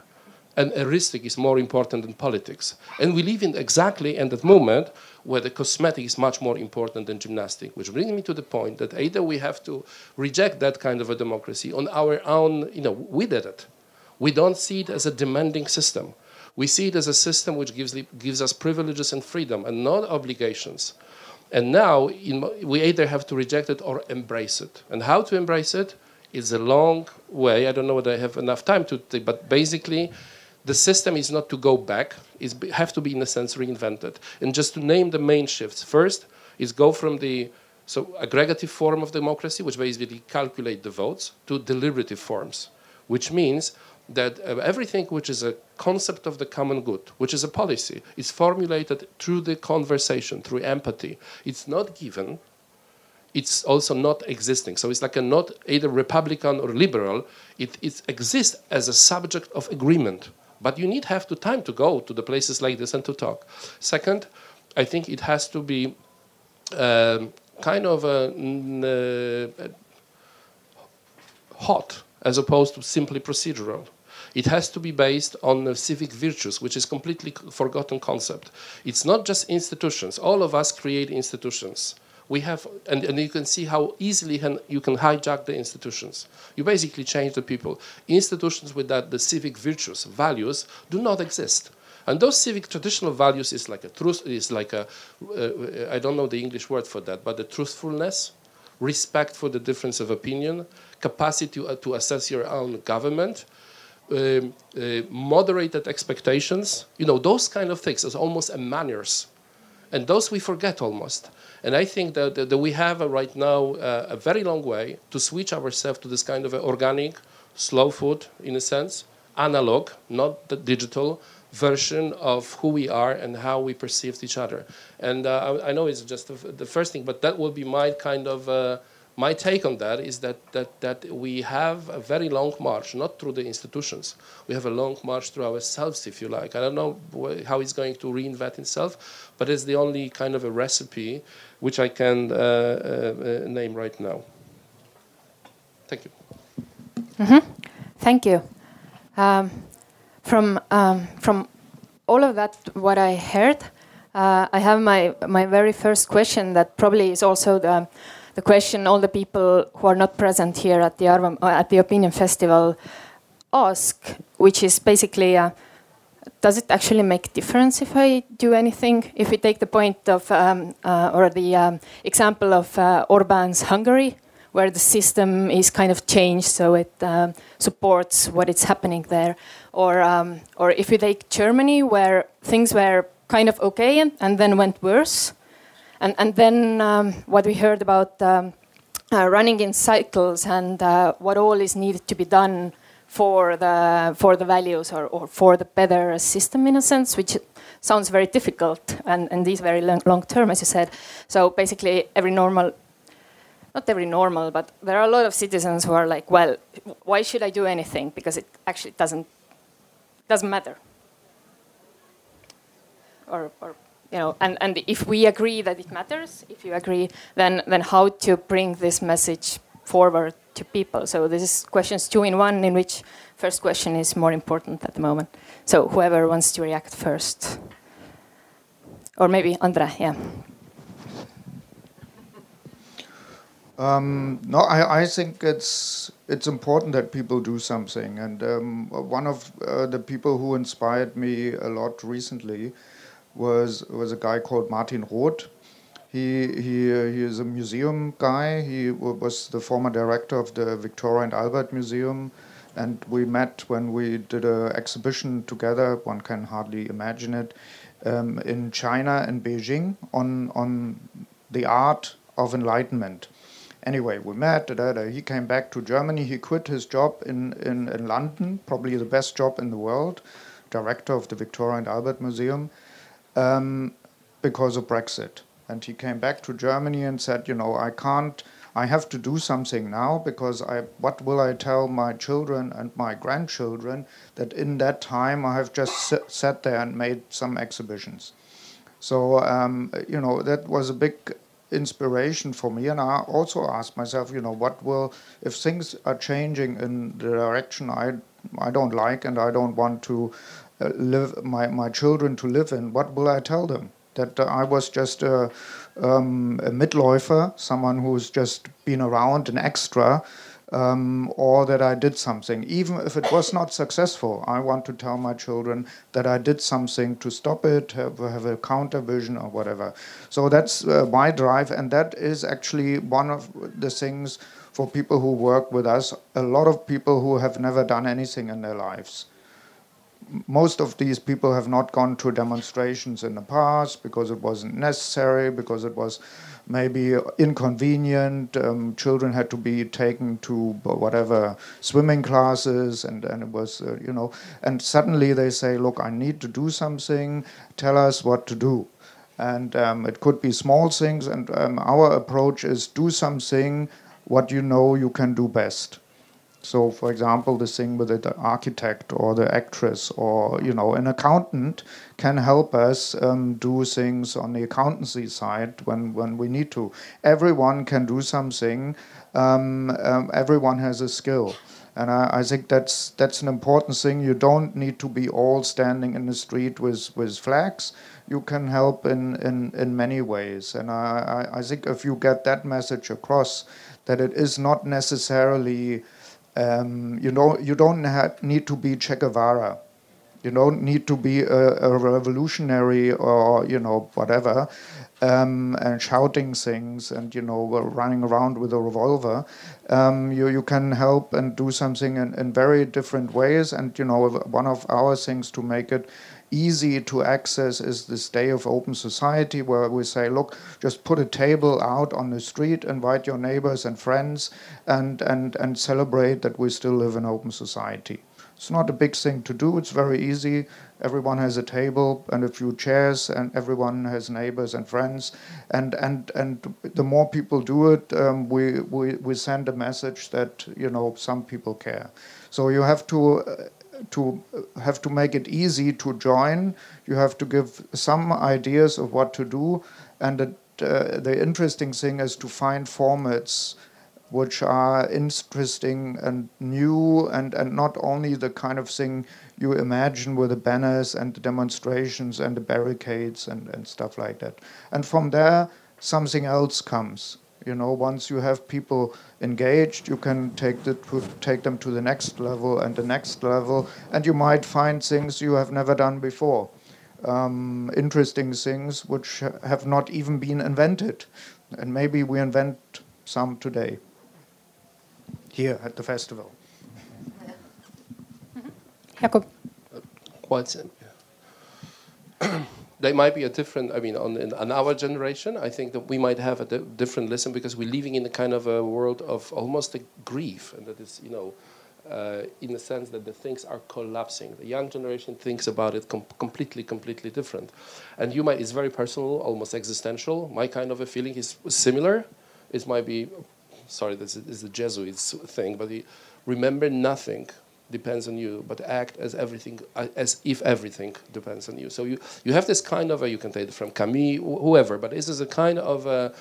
and heuristic is more important than politics. And we live in exactly in that moment where the cosmetic is much more important than gymnastic, which brings me to the point that either we have to reject that kind of a democracy on our own, you know, we did it. We don't see it as a demanding system. We see it as a system which gives, gives us privileges and freedom and not obligations. And now in, we either have to reject it or embrace it. And how to embrace it is a long way. I don't know whether I have enough time to, but basically, the system is not to go back, it have to be in a sense reinvented. And just to name the main shifts, first is go from the so aggregative form of democracy, which basically calculate the votes, to deliberative forms, which means that uh, everything which is a concept of the common good, which is a policy, is formulated through the conversation, through empathy. It's not given, it's also not existing. So it's like a not either Republican or liberal, it, it exists as a subject of agreement. But you need have the time to go to the places like this and to talk. Second, I think it has to be um, kind of a, uh, hot as opposed to simply procedural. It has to be based on civic virtues, which is completely forgotten concept. It's not just institutions. All of us create institutions we have, and, and you can see how easily can, you can hijack the institutions. You basically change the people. Institutions with that, the civic virtues, values, do not exist. And those civic traditional values is like a truth, is like a, uh, I don't know the English word for that, but the truthfulness, respect for the difference of opinion, capacity to, uh, to assess your own government, um, uh, moderated expectations, you know, those kind of things is almost a manners. And those we forget almost. And I think that, that, we have right now uh, a very long way to switch ourselves to this kind of organic, slow food, in a sense, analog, not the digital version of who we are and how we perceive each other. And uh, I, I, know it's just the, the, first thing, but that will be my kind of uh, my take on that is that, that, that we have a very long march, not through the institutions. We have a long march through ourselves, if you like. I don't know how it's going to reinvent itself, but it's the only kind of a recipe which I can uh, uh, name right now. Thank you. Mm -hmm. Thank you. Um, from, um, from all of that, what I heard, uh, I have my, my very first question that probably is also the, the question all the people who are not present here at the, Arvam, uh, at the Opinion Festival ask, which is basically uh, does it actually make difference if I do anything? If we take the point of, um, uh, or the um, example of uh, Orban's Hungary, where the system is kind of changed so it um, supports what is happening there. Or, um, or if we take Germany, where things were kind of okay and, then went worse. And, and then um, what we heard about um, uh, running in cycles and uh, what all is needed to be done for the, for the values or, or for the better system in a sense, which sounds very difficult and, and is very long, long term, as you said. So basically, every normal not every normal, but there are a lot of citizens who are like, well, why should I do anything? Because it actually doesn't doesn't matter. Or, or you know, and, and if we agree that it matters, if you agree, then then how to bring this message forward to people? So this is questions two in one, in which first question is more important at the moment. So whoever wants to react first, or maybe Andre, yeah. Um, no, I, I think it's it's important that people do something. And um, one of uh, the people who inspired me a lot recently was was a guy called Martin Roth. He he uh, he is a museum guy. He was the former director of the Victoria and Albert Museum, and we met when we did an exhibition together. One can hardly imagine it um, in China and Beijing on on the art of enlightenment anyway, we met. Da, da, da. He came back to Germany. He quit his job in, in, in London, probably the best job in the world, director of the Victoria and Albert Museum, um, because of Brexit. And he came back to Germany and said, you know, I can't. I have to do something now because I, what will I tell my children and my grandchildren that in that time I have just sat there and made some exhibitions. So um, you know that was a big inspiration for me. And I also ask myself, you know, what will, if things are changing in the direction I, I don't like and I don't want to uh, live, my, my children to live in, what will I tell them? That uh, I was just a, um, a someone who's just been around, an extra, um, or that I did something. Even if it was not successful, I want to tell my children that I did something to stop it, have, have a counter vision or whatever. So that's uh, my drive, and that is actually one of the things for people who work with us. A lot of people who have never done anything in their lives most of these people have not gone to demonstrations in the past because it wasn't necessary, because it was maybe inconvenient. Um, children had to be taken to whatever swimming classes, and, and it was, uh, you know, and suddenly they say, Look, I need to do something, tell us what to do. And um, it could be small things, and um, our approach is do something what you know you can do best. So, for example, the thing with the architect or the actress or you know an accountant can help us um, do things on the accountancy side when when we need to. Everyone can do something. Um, um, everyone has a skill. And I, I, think that's that's an important thing. You don't need to be all standing in the street with, with flags. You can help in, in, in many ways. And I, I, I think if you get that message across, that it is not necessarily um, you know, you don't need to be Che Guevara. You don't need to be a, a revolutionary or you know whatever, um, and shouting things and you know running around with a revolver. Um, you you can help and do something in, in very different ways. And you know one of our things to make it easy to access is this day of open society where we say, look, just put a table out on the street, invite your neighbors and friends, and, and, and celebrate that we still live in open society. It's not a big thing to do, it's very easy. Everyone has a table and a few chairs, and everyone has neighbors and friends. And, and, and the more people do it, um, we, we, we send a message that, you know, some people care. So you have to uh, to have to make it easy to join. You have to give some ideas of what to do, and it, uh, the interesting thing is to find formats which are interesting and new and, and not only the kind of thing you imagine with the banners and the demonstrations and the barricades and, and stuff like that. And from there, something else comes. You know, once you have people engaged, you can take, the, take them to the next level and the next level, and you might find things you have never done before. Um, interesting things which have not even been invented. And maybe we invent some today here at the festival. Jakob. Quite simple. they might be a different. I mean, on on our generation, I think that we might have a di different lesson because we're living in a kind of a world of almost a grief, and that is, you know, uh, in the sense that the things are collapsing. The young generation thinks about it com completely, completely different, and you might. It's very personal, almost existential. My kind of a feeling is similar. It might be, sorry, this is the Jesuits thing, but remember nothing depends on you, but act as everything uh, as if everything depends on you. So you you have this kind of a, you can take it from Camus, whoever, but this is a kind of a,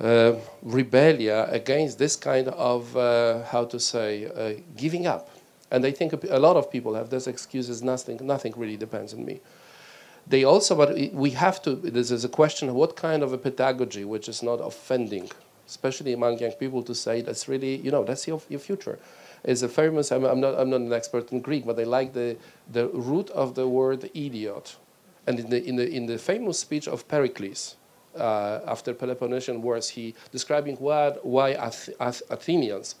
uh, rebellion against this kind of uh, how to say uh, giving up. And I think a, a lot of people have this excuse: nothing, nothing really depends on me. They also, but we have to. This is a question of what kind of a pedagogy which is not offending, especially among young people, to say that's really you know that's your your future is a famous, I'm, I'm, not, I'm not an expert in Greek, but I like the, the root of the word idiot. And in the, in the, in the famous speech of Pericles, uh, after Peloponnesian Wars, he describing what, why Ath Ath Athenians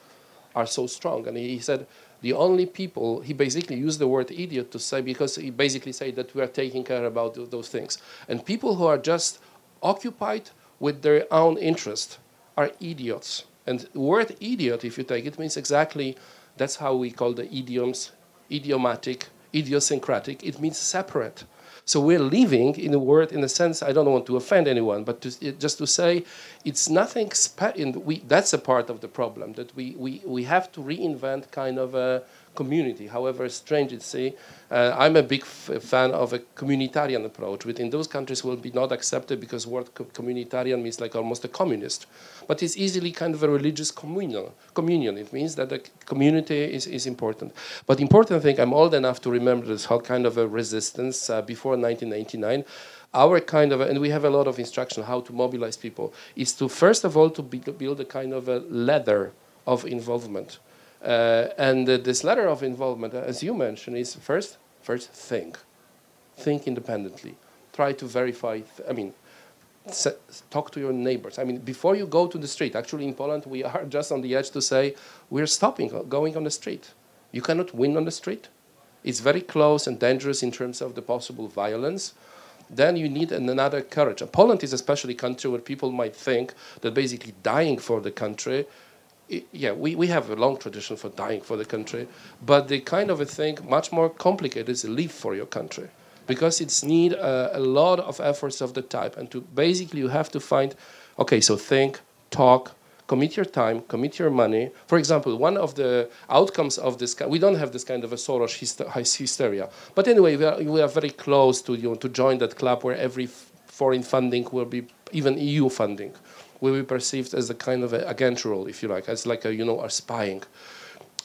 are so strong. And he, said, the only people, he basically used the word idiot to say, because he basically said that we are taking care about those things. And people who are just occupied with their own interest are idiots. And word idiot, if you take it, means exactly that's how we call the idioms idiomatic, idiosyncratic. It means separate. So we're living in a word, in a sense, I don't want to offend anyone, but to, just to say it's nothing, spe- we, that's a part of the problem, that we, we, we have to reinvent kind of a community, however strange it seems. Uh, I'm a big fan of a communitarian approach, which in those countries will be not accepted because word co communitarian means like almost a communist. But it's easily kind of a religious communal, communion. It means that the community is, is important. But important thing, I'm old enough to remember this whole kind of a resistance uh, before 1999 our kind of, and we have a lot of instruction how to mobilize people, is to first of all to build a kind of a ladder of involvement. Uh, and uh, this letter of involvement, uh, as you mentioned, is first, first think. Think independently. Try to verify, I mean, talk to your neighbors. I mean, before you go to the street, actually in Poland, we are just on the edge to say, we're stopping going on the street. You cannot win on the street. It's very close and dangerous in terms of the possible violence. Then you need another courage. And Poland is especially a country where people might think that basically dying for the country yeah, we, we have a long tradition for dying for the country, but the kind of a thing much more complicated is live for your country, because it's need a, a lot of efforts of the type, and to basically you have to find, okay, so think, talk, commit your time, commit your money. For example, one of the outcomes of this, we don't have this kind of a Soros hysteria, but anyway, we are, we are very close to you know, to join that club where every foreign funding will be even EU funding will be perceived as a kind of a agent role, if you like, as like a, you know, a spying.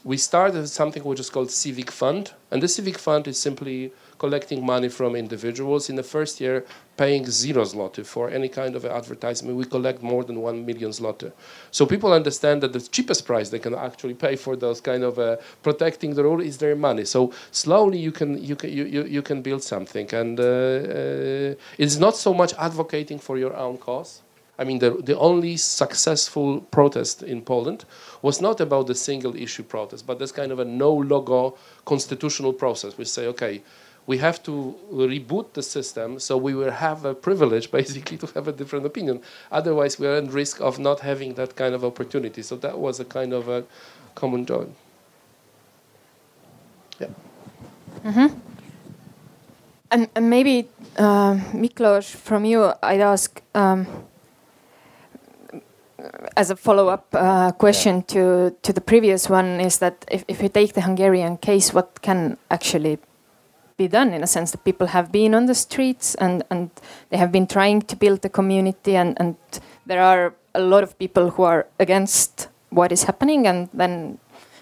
We started something which is called Civic Fund, and the Civic Fund is simply collecting money from individuals. In the first year, paying zero zloty for any kind of advertisement, we collect more than one million zloty. So people understand that the cheapest price they can actually pay for those kind of uh, protecting the rule is their money. So slowly you can you can you, you, you can build something, and uh, uh, it's not so much advocating for your own cause I mean, the, the only successful protest in Poland was not about the single issue protest, but this kind of a no logo constitutional process. We say, okay, we have to reboot the system so we will have a privilege basically to have a different opinion. Otherwise, we are at risk of not having that kind of opportunity. So that was a kind of a common join. Yeah. Mm-hmm. And, and maybe, uh, Miklos, from you, I'd ask. Um, as a follow-up uh, question yeah. to to the previous one is that if, if you take the Hungarian case, what can actually be done in a sense that people have been on the streets and and they have been trying to build a community and and there are a lot of people who are against what is happening, and then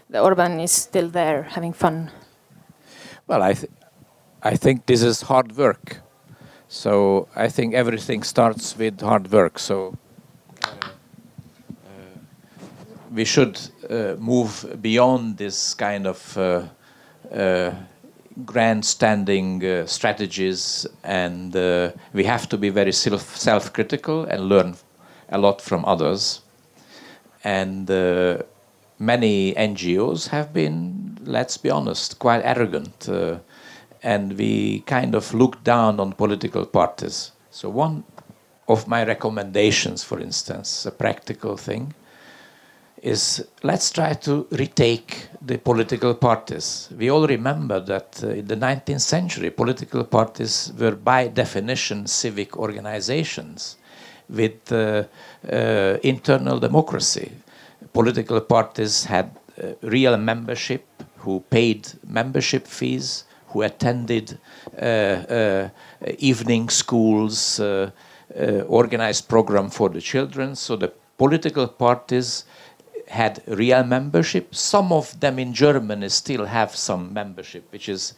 the Orban is still there having fun. Well, I, th- I think this is hard work. So I think everything starts with hard work. So we should uh, move beyond this kind of uh, uh, grandstanding uh, strategies, and we have to be very self self-critical and learn a lot from others. And many NGOs have been, let's be honest, quite arrogant. Uh, and we kind of look down on political parties. So, one of my recommendations, for instance, a practical thing, is let's try to retake the political parties. We all remember that uh, in the 19th century, political parties were by definition civic organizations with uh, uh, internal democracy political parties had uh, real membership, who paid membership fees, who attended uh, uh, evening schools, organized program for the children. So the political parties had real membership. Some of them in Germany still have some membership, which is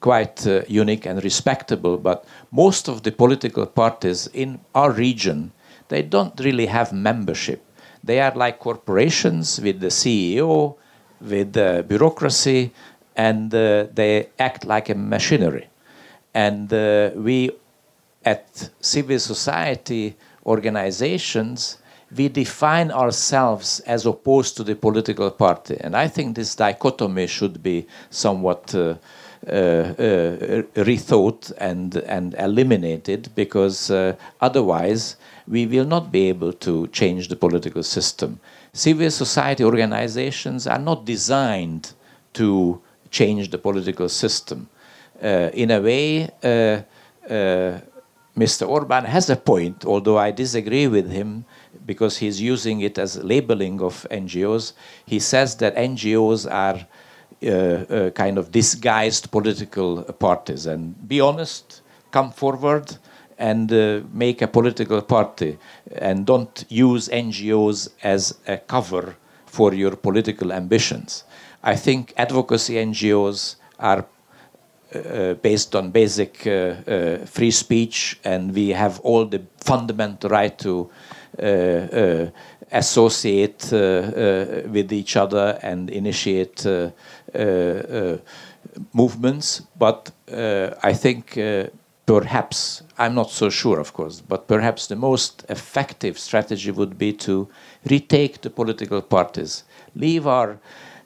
quite uh, unique and respectable. But most of the political parties in our region, they don't really have membership. They are like corporations with the CEO, with the bureaucracy, and uh, they act like a machinery. And uh, we, at civil society organizations, we define ourselves as opposed to the political party. And I think this dichotomy should be somewhat uh, uh, uh, rethought and, and eliminated because uh, otherwise we will not be able to change the political system. Civil society organizations are not designed to change the political system. Uh, in a way, uh, Mr. Orban has a point, although I disagree with him because he's using it as labeling of NGOs. He says that NGOs are uh, uh, kind of disguised political parties. And be honest, come forward and uh, make a political party and don't use NGOs as a cover for your political ambitions. I think advocacy NGOs are uh, based on basic uh, uh, free speech, and we have all the fundamental right to uh, uh, Uh, uh, associate uh, with each other and initiate movements. But I think perhaps, I'm not so sure, of course, but perhaps the most effective strategy would be to retake the political parties, leave our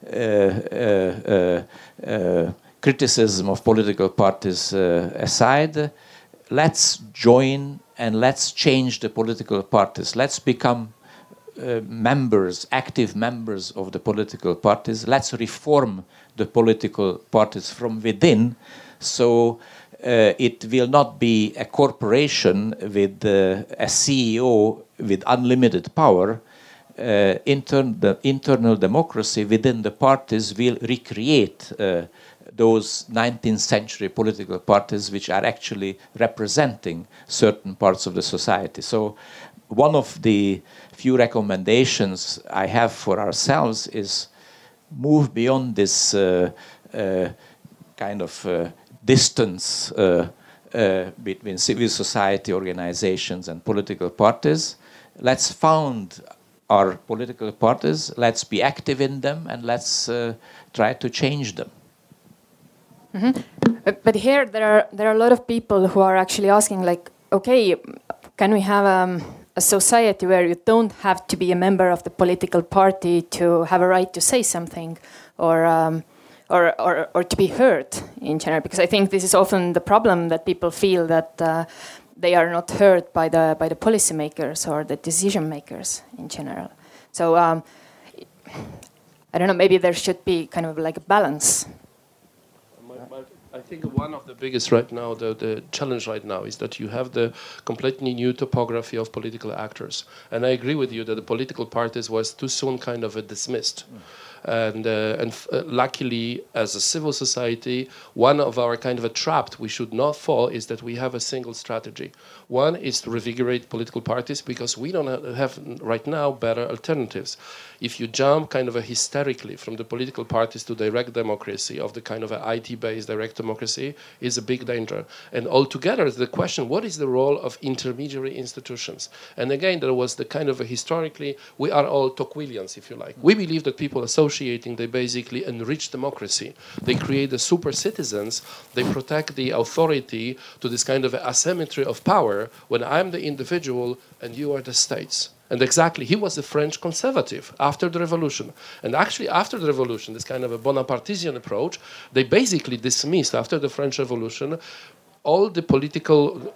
uh, uh, uh, criticism of political parties aside. Let's join and let's change the political parties. Let's become uh, members, active members of the political parties. Let's reform the political parties from within so uh, it will not be a corporation with uh, a CEO with unlimited power. Uh, intern the internal democracy within the parties will recreate uh, those 19th century political parties which are actually representing certain parts of the society. So, one of the few recommendations I have for ourselves is move beyond this uh, uh, kind of distance uh, uh, between civil society organizations and political parties. Let's found our political parties, let's be active in them, and let's uh, try to change them. Mm -hmm. but, here there are there are a lot of people who are actually asking like, okay, can we have um, a society where you don't have to be a member of the political party to have a right to say something, or um, or, or, or to be heard in general, because I think this is often the problem that people feel that uh, they are not heard by the by the policymakers or the decision makers in general. So um, I don't know. Maybe there should be kind of like a balance. I think one of the biggest right now, the, the challenge right now, is that you have the completely new topography of political actors. And I agree with you that the political parties was too soon kind of dismissed. Mm And, uh, and uh, luckily, as a civil society, one of our kind of a trap we should not fall is that we have a single strategy. One is to revigorate political parties because we don't have right now better alternatives. If you jump kind of a hysterically from the political parties to direct democracy, of the kind of IT-based direct democracy, is a big danger. And altogether, the question: What is the role of intermediary institutions? And again, there was the kind of a historically, we are all Tocquevillians, if you like. We believe that people associating, they basically enrich democracy. They create the super citizens. They protect the authority to this kind of asymmetry of power when I'm the individual and you are the states. And exactly, he was a French conservative after the revolution. And actually, after the revolution, this kind of a Bonapartisan approach, they basically dismissed, after the French Revolution, all the political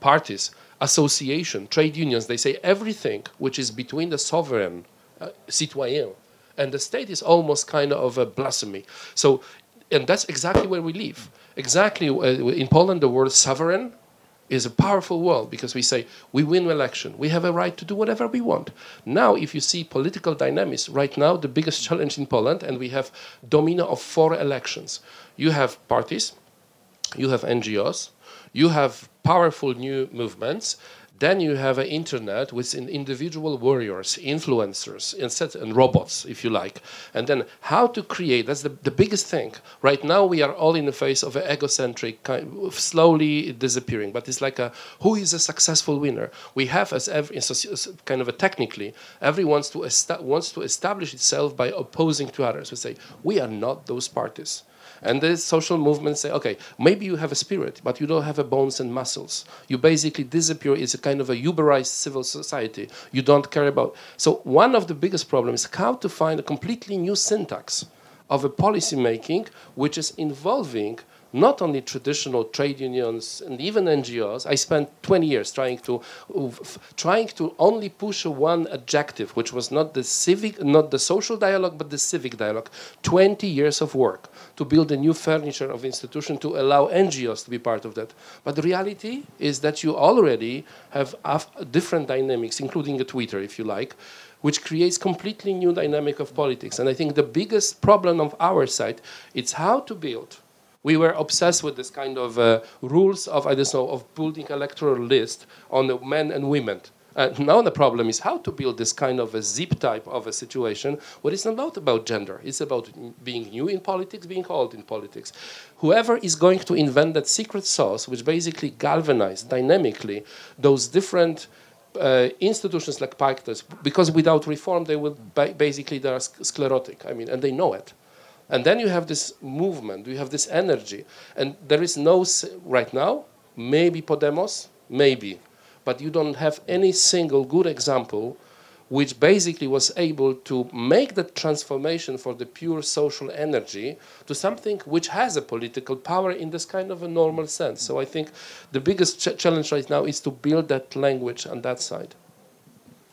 parties, association, trade unions. They say everything which is between the sovereign, uh, citoyen, and the state is almost kind of a blasphemy. So, and that's exactly where we live. Exactly uh, in Poland, the word sovereign is a powerful world because we say we win election. We have a right to do whatever we want. Now if you see political dynamics right now the biggest challenge in poland and we have domino of four elections. You have parties you have ngos you have powerful new movements then you have an internet with individual warriors, influencers, and robots, if you like. And then how to create, that's the, the biggest thing. Right now we are all in the face of an egocentric, kind of slowly disappearing. But it's like a, who is a successful winner? We have as every, kind of a technically, everyone wants to establish itself by opposing to others. We say, we are not those parties. And the social movements say, okay, maybe you have a spirit, but you don't have a bones and muscles. You basically disappear. It's a kind of a uberized civil society. You don't care about. So one of the biggest problems is how to find a completely new syntax of a policy making which is involving not only traditional trade unions and even NGOs. I spent 20 years trying to trying to only push one adjective, which was not the civic, not the social dialogue, but the civic dialogue. 20 years of work to build a new furniture of institution to allow NGOs to be part of that. But the reality is that you already have different dynamics, including a Twitter, if you like which creates completely new dynamic of politics. And I think the biggest problem of our side is how to build we were obsessed with this kind of uh, rules of I don't know of building electoral list on the men and women. Uh, now the problem is how to build this kind of a zip type of a situation where it's not about gender. It's about being new in politics, being old in politics. Whoever is going to invent that secret sauce, which basically galvanizes dynamically those different uh, institutions like Pactus, because without reform they will ba basically they are sclerotic. I mean, and they know it. And then you have this movement, you have this energy. And there is no, right now, maybe Podemos, maybe, but you don't have any single good example which basically was able to make that transformation for the pure social energy to something which has a political power in this kind of a normal sense. So I think the biggest ch challenge right now is to build that language on that side.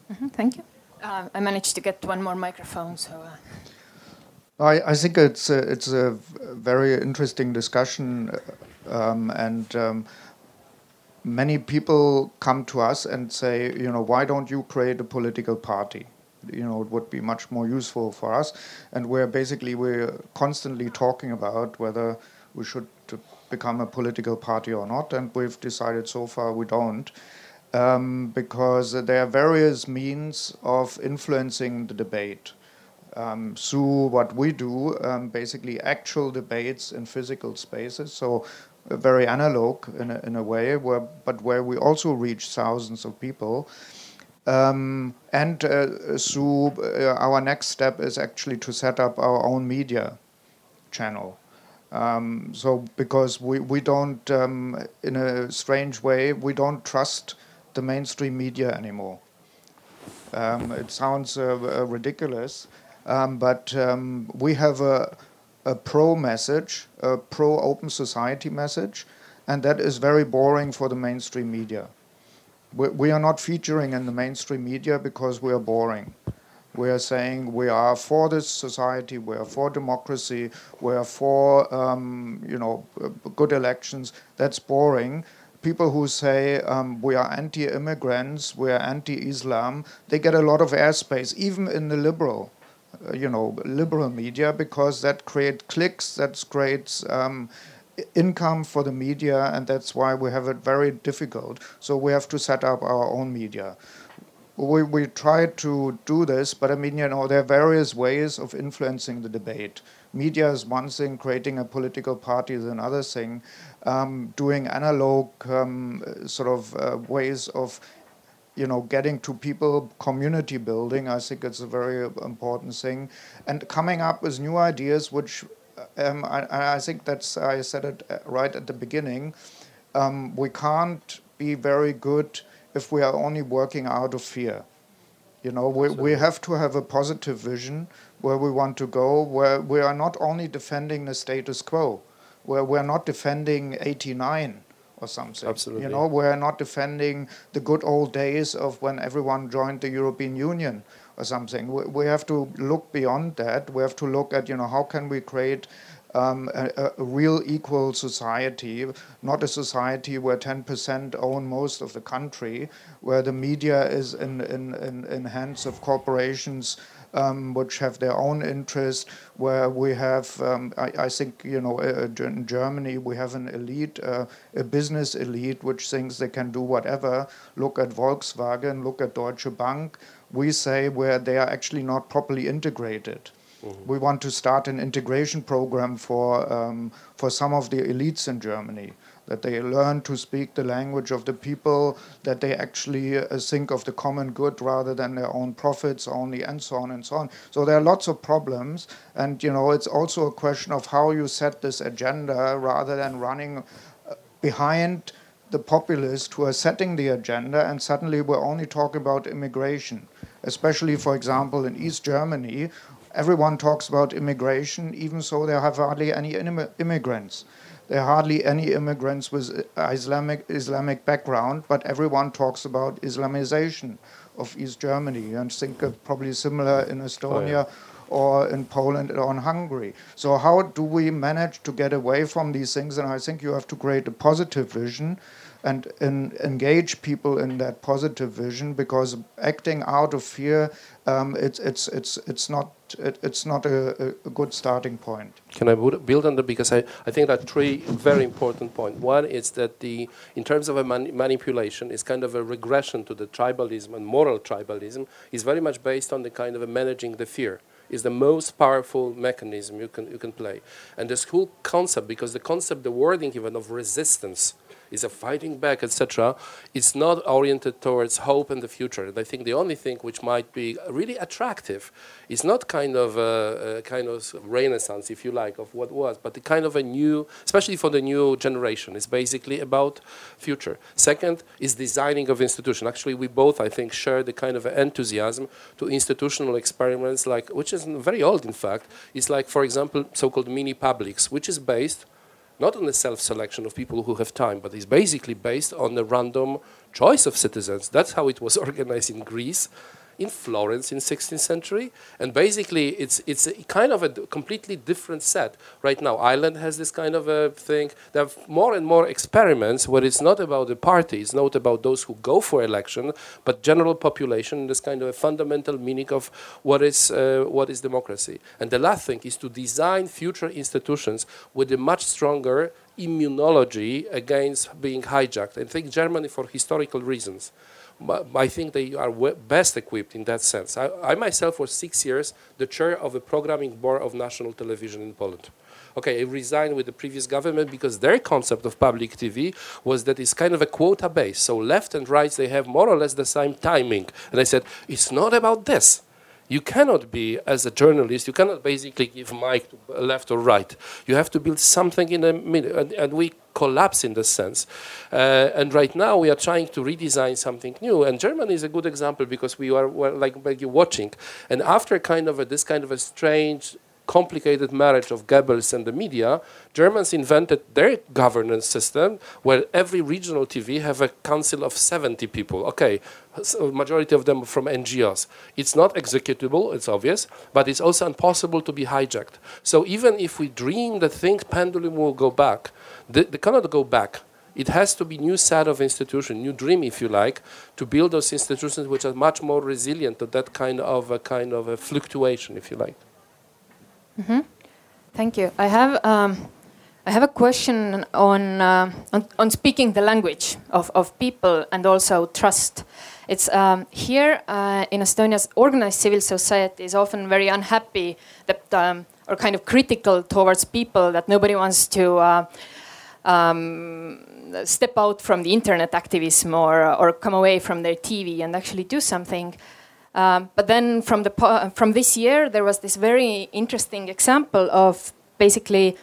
Mm -hmm, thank you. Uh, I managed to get one more microphone, so. Uh I, I think it's a, it's a very interesting discussion, um, and um, many people come to us and say, you know, why don't you create a political party? You know, it would be much more useful for us. And we're basically we're constantly talking about whether we should become a political party or not, and we've decided so far we don't. Um, because there are various means of influencing the debate um, through what we do, um, basically actual debates in physical spaces. So uh, very analog in a, in a way, where, but where we also reach thousands of people. Um, and uh, through uh, our next step is actually to set up our own media channel. Um, so because we, we don't, um, in a strange way, we don't trust the mainstream media anymore. Um, it sounds uh, uh, ridiculous, um, but um, we have a, a pro message, a pro open society message, and that is very boring for the mainstream media. We, we are not featuring in the mainstream media because we are boring. We are saying we are for this society, we are for democracy, we are for um, you know good elections. That's boring. People who say um, we are anti-immigrants, we are anti-Islam, they get a lot of airspace, even in the liberal you know, liberal media because that creates clicks, that creates um, income for the media, and that's why we have it very difficult. So we have to set up our own media. We, we try to do this, but I mean, you know, there are various ways of influencing the debate. Media is one thing, creating a political party is another thing. Um, doing analog um, sort of uh, ways of you know, getting to people, community building, I think it's a very important thing, and coming up with new ideas, which um, I, I, think that's I said it uh, right at the beginning. Um, we can't be very good if we are only working out of fear. You know, we, we have to have a positive vision where we want to go, where we are not only defending the status quo, where we're not defending 89 or something. Absolutely. You know, we're not defending the good old days of when everyone joined the European Union or something. We, we have to look beyond that. We have to look at, you know, how can we create um, a, a, real equal society, not a society where 10% own most of the country, where the media is in, in, in, in hands of corporations um, which have their own interest, where we have, um, I, I, think, you know, uh, in Germany, we have an elite, uh, a business elite, which thinks they can do whatever. Look at Volkswagen, look at Deutsche Bank. We say where they are actually not properly integrated. Mm-hmm. We want to start an integration program for um, for some of the elites in Germany that they learn to speak the language of the people, that they actually uh, think of the common good rather than their own profits only, and so on and so on. So there are lots of problems, and you know it's also a question of how you set this agenda rather than running uh, behind the populists who are setting the agenda, and suddenly we're only talking about immigration, especially, for example, in East Germany. Everyone talks about immigration, even so there have hardly any immigrants. There are hardly any immigrants with Islamic Islamic background, but everyone talks about Islamization of East Germany. And think probably similar in Estonia. Oh, yeah. Or in Poland or in Hungary. So, how do we manage to get away from these things? And I think you have to create a positive vision and in, engage people in that positive vision because acting out of fear, um, it's, it's, it's, it's not, it, it's not a, a, good starting point. Can I build on that? Because I, I think that three very important points. One is that the, in terms of a manipulation, is kind of a regression to the tribalism and moral tribalism, is very much based on the kind of a managing the fear is the most powerful mechanism you can, you can play. And this whole concept, because the concept, the wording even of resistance, is a fighting back, etc., it's not oriented towards hope and the future. And I think the only thing which might be really attractive is not kind of a, a, kind of renaissance, if you like, of what was, but the kind of a new, especially for the new generation, is basically about future. Second is designing of institution. Actually, we both, I think, share the kind of enthusiasm to institutional experiments, like which is very old, in fact. It's like, for example, so-called mini publics, which is based not on the self-selection of people who have time, but is basically based on the random choice of citizens. That's how it was organized in Greece in Florence in 16th century. And basically, it's, it's kind of a completely different set. Right now, Ireland has this kind of a thing. There are more and more experiments where it's not about the party, it's not about those who go for election, but general population, this kind of a fundamental meaning of what is, uh, what is democracy. And the last thing is to design future institutions with a much stronger immunology against being hijacked. I think Germany, for historical reasons, I think they are best equipped in that sense. I, I, myself was six years the chair of the programming board of national television in Poland. Okay, I resigned with the previous government because their concept of public TV was that it's kind of a quota base. So left and right, they have more or less the same timing. And I said, it's not about this. You cannot be, as a journalist, you cannot basically give mic to left or right. You have to build something in the middle. And, and we collapse in this sense. Uh, and right now we are trying to redesign something new. And Germany is a good example because we are like, like watching. And after kind of a, this kind of a strange complicated marriage of Goebbels and the media, Germans invented their governance system where every regional TV have a council of 70 people. Okay, so uh, majority of them from NGOs. It's not executable, it's obvious, but it's also impossible to be hijacked. So even if we dream that things pendulum will go back, they, they cannot go back It has to be new set of institution, new dream, if you like, to build those institutions which are much more resilient to that kind of a kind of a fluctuation, if you like. Mm-hmm. Thank you. I have um, I have a question on, uh, on, on speaking the language of, of people and also trust. It's um, here uh, in Estonia's organized civil society is often very unhappy that um, or kind of critical towards people that nobody wants to. Uh, um, step out from the internet activism or, or come away from their TV and actually do something. Um, but then from the from this year, there was this very interesting example of basically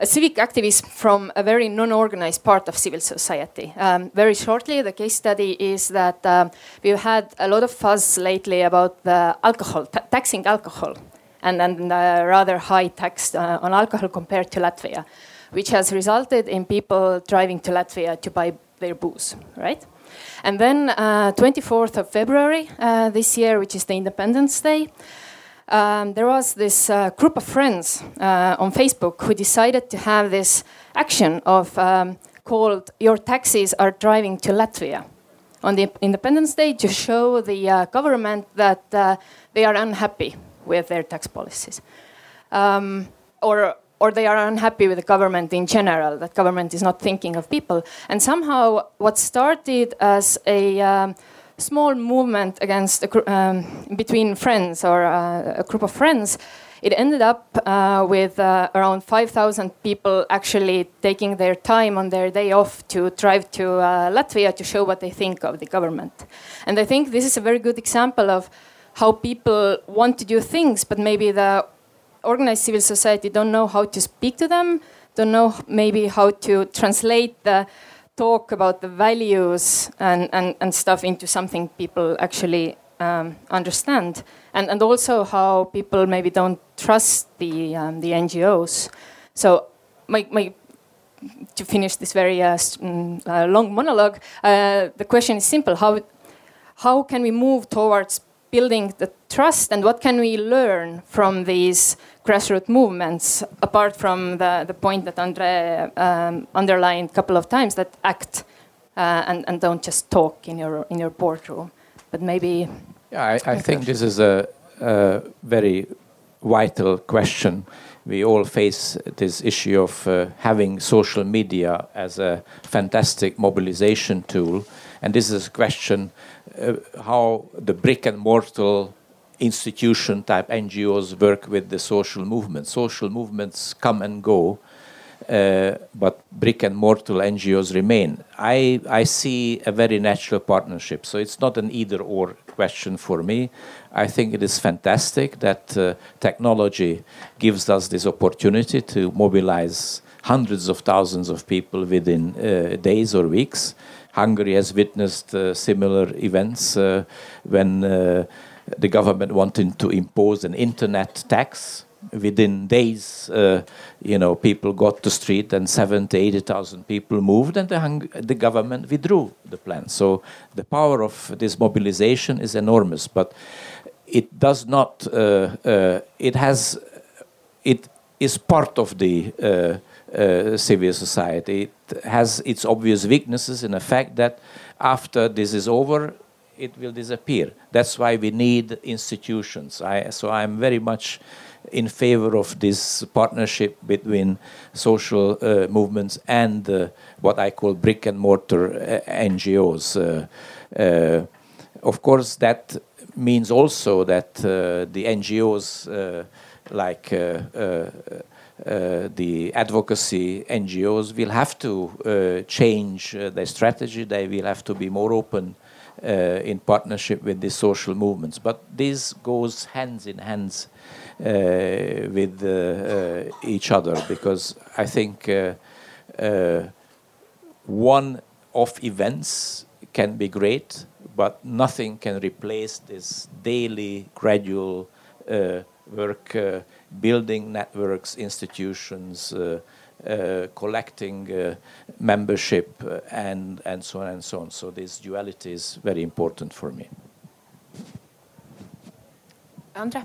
a civic activist from a very non-organized part of civil society. Um, very shortly, the case study is that um, we've had a lot of fuss lately about the alcohol, taxing alcohol, and then uh, rather high tax uh, on alcohol compared to Latvia, which has resulted in people driving to Latvia to buy their booze, right? And then uh, 24th of February uh, this year, which is the Independence Day, um, there was this uh, group of friends uh, on Facebook who decided to have this action of um, called "Your taxis are driving to Latvia" on the Independence Day to show the uh, government that uh, they are unhappy with their tax policies, um, or or they are unhappy with the government in general, that government is not thinking of people. And somehow, what started as a um, small movement against um, between friends or uh, a group of friends, it ended up uh, with uh, around 5,000 people actually taking their time on their day off to drive to uh, Latvia to show what they think of the government. And I think this is a very good example of how people want to do things, but maybe the organized civil society don't know how to speak to them, don't know maybe how to translate the talk about the values and, and, and stuff into something people actually um, understand. And, and also how people maybe don't trust the, um, the NGOs. So my, my, to finish this very uh, mm, uh, long monologue, uh, the question is simple. How, how can we move towards building the trust and what can we learn from these grassroots movements apart from the, the point that Andre um, underlined a couple of times that act uh, and, and don't just talk in your in your boardroom but maybe yeah I, I think this is a, a, very vital question. We all face this issue of uh, having social media as a fantastic mobilization tool and this is a question uh, how the brick and mortar institution type NGOs work with the social movements. Social movements come and go, uh, but brick and mortar NGOs remain. I, I see a very natural partnership. So it's not an either or question for me. I think it is fantastic that uh, technology gives us this opportunity to mobilize hundreds of thousands of people within uh, days or weeks. Hungary has witnessed uh, similar events uh, when uh, the government wanted to impose an internet tax. Within days, uh, you know, people got to street and 70, 80,000 people moved and the, the government withdrew the plan. So the power of this mobilization is enormous, but it does not, uh, it has, it is part of the civil society. Has its obvious weaknesses in the fact that after this is over, it will disappear. That's why we need institutions. I, so I'm very much in favor of this partnership between social uh, movements and uh, what I call brick and mortar uh, NGOs. Uh, uh, of course, that means also that the NGOs like uh, the advocacy NGOs will have to uh, change uh, their strategy. They will have to be more open in partnership with the social movements. But this goes hands in hands with each other because I think one off events can be great, but nothing can replace this daily, gradual uh, work uh, building networks, institutions, uh, uh, collecting uh, membership, and, and so on and so on. So this duality is very important for me. Andre?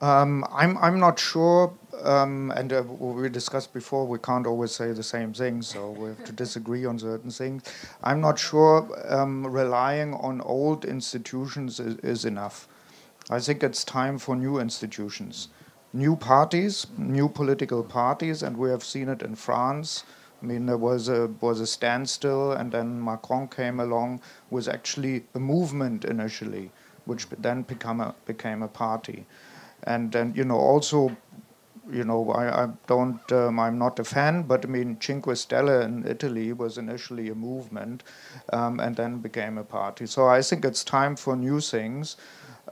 Um, I'm, I'm not sure um, and uh, we discussed before, we can't always say the same thing, so we have to disagree on certain things. I'm not sure um, relying on old institutions is, is, enough. I think it's time for new institutions, new parties, new political parties, and we have seen it in France. I mean, there was a was a standstill, and then Macron came along with actually a movement initially, which then become a, became a party and then you know also you know I, I don't um, I'm not a fan but I mean Cinque Stelle in Italy was initially a movement um, and then became a party so I think it's time for new things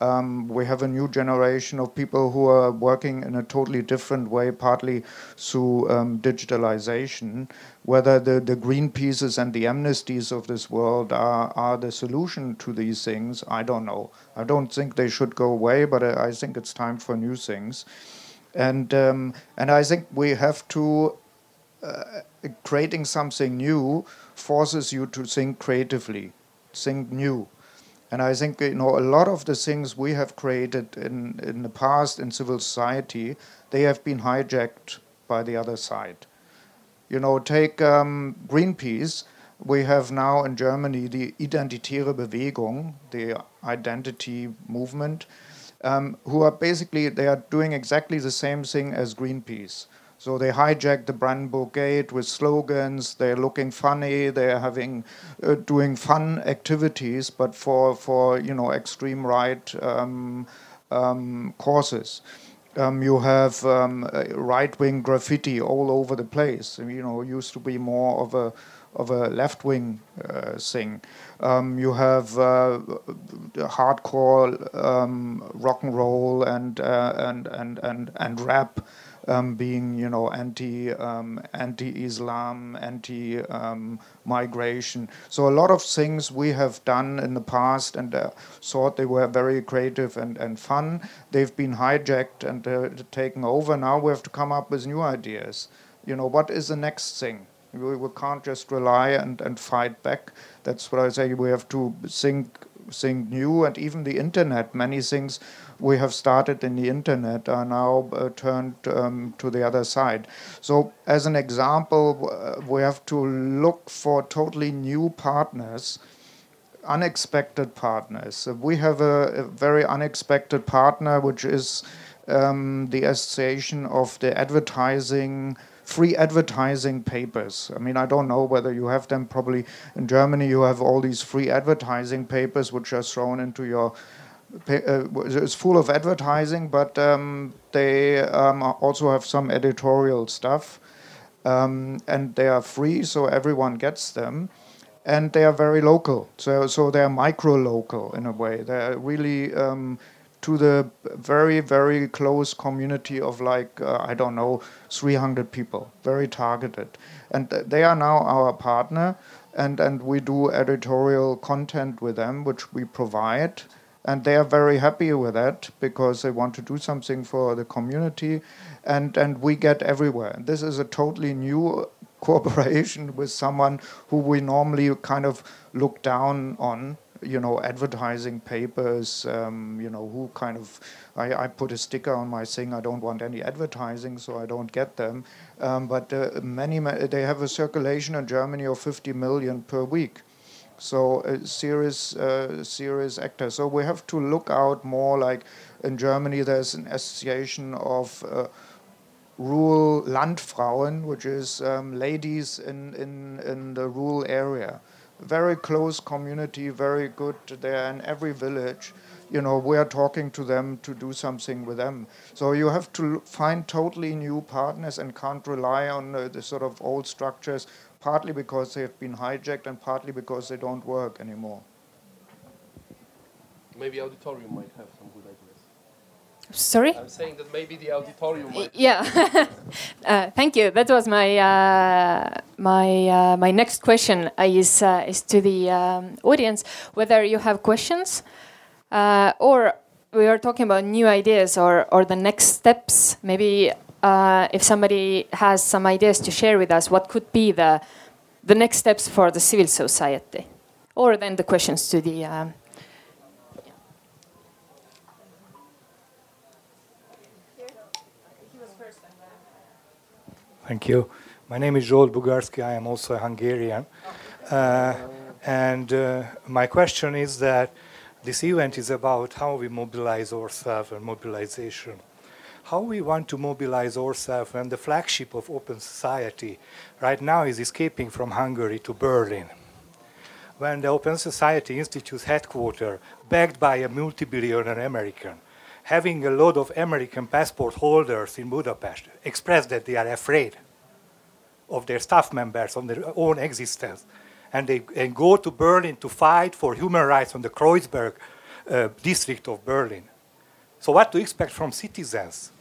um, we have a new generation of people who are working in a totally different way, partly through um, digitalization. Whether the, the green pieces and the amnesties of this world are, are the solution to these things, I don't know. I don't think they should go away, but I, I think it's time for new things. And, um, and I think we have to, uh, creating something new forces you to think creatively, think new and I think you know a lot of the things we have created in, in the past in civil society, they have been hijacked by the other side. You know, take um, Greenpeace. We have now in Germany the Identitäre Bewegung, the identity movement, um, who are basically they are doing exactly the same thing as Greenpeace. So they hijack the Brandenburg Gate with slogans. They're looking funny. They're having uh, doing fun activities, but for for you know extreme right um, um, causes. Um, you have um, right wing graffiti all over the place. You know, used to be more of a of a left wing uh, thing. Um, you have uh, hardcore um, rock and roll and uh, and and and and rap um, being you know anti um, anti-Islam, anti-migration. Um, so a lot of things we have done in the past and uh, thought they were very creative and, and fun. They've been hijacked and uh, taken over. Now we have to come up with new ideas. You know what is the next thing? We, we can't just rely and, and fight back. That's what I say. We have to think think new and even the internet. Many things we have started in the internet are now uh, turned um, to the other side. So, as an example, uh, we have to look for totally new partners, unexpected partners. We have a, a, very unexpected partner, which is um, the Association of the Advertising free advertising papers. I mean, I don't know whether you have them. Probably in Germany, you have all these free advertising papers which are thrown into your uh, it's full of advertising, but um, they um, also have some editorial stuff, um, and they are free, so everyone gets them, and they are very local. So, so they are micro local in a way. They're really um, to the very, very close community of like uh, I don't know, 300 people, very targeted, and they are now our partner, and and we do editorial content with them, which we provide. And they are very happy with that because they want to do something for the community and and we get everywhere. This is a totally new cooperation with someone who we normally kind of look down on you know advertising papers um, you know who kind of I, I, put a sticker on my thing i don't want any advertising so i don't get them um, but uh, many they have a circulation in germany of 50 million per week so a serious, uh, serious actor. So we have to look out more. Like in Germany, there's an association of uh, rural Landfrauen, which is um, ladies in, in in the rural area. Very close community, very good. They're in every village. You know, we are talking to them to do something with them. So you have to find totally new partners and can't rely on uh, the sort of old structures partly because they have been hijacked and partly because they don't work anymore. Maybe auditorium might have some. Sorry? I'm saying that maybe the auditorium. Yeah. uh, thank you. That was my uh, my uh, my next question is uh, is to the um, audience whether you have questions uh, or we are talking about new ideas or or the next steps. Maybe uh, if somebody has some ideas to share with us, what could be the the next steps for the civil society, or then the questions to the. Thank you. My name is Zsolt Bugarski. I am also a Hungarian. Uh, and uh, my question is that this event is about how we mobilize ourselves and mobilization. How we want to mobilize ourselves and the flagship of Open Society right now is escaping from Hungary to Berlin. When the Open Society Institute's headquarters, backed by a multi-billionaire American, having a lot of American passport holders in Budapest, express that they are afraid of their staff members, on their own existence, and they and go to Berlin to fight for human rights on the Kreuzberg uh, district of Berlin. So, what to expect from citizens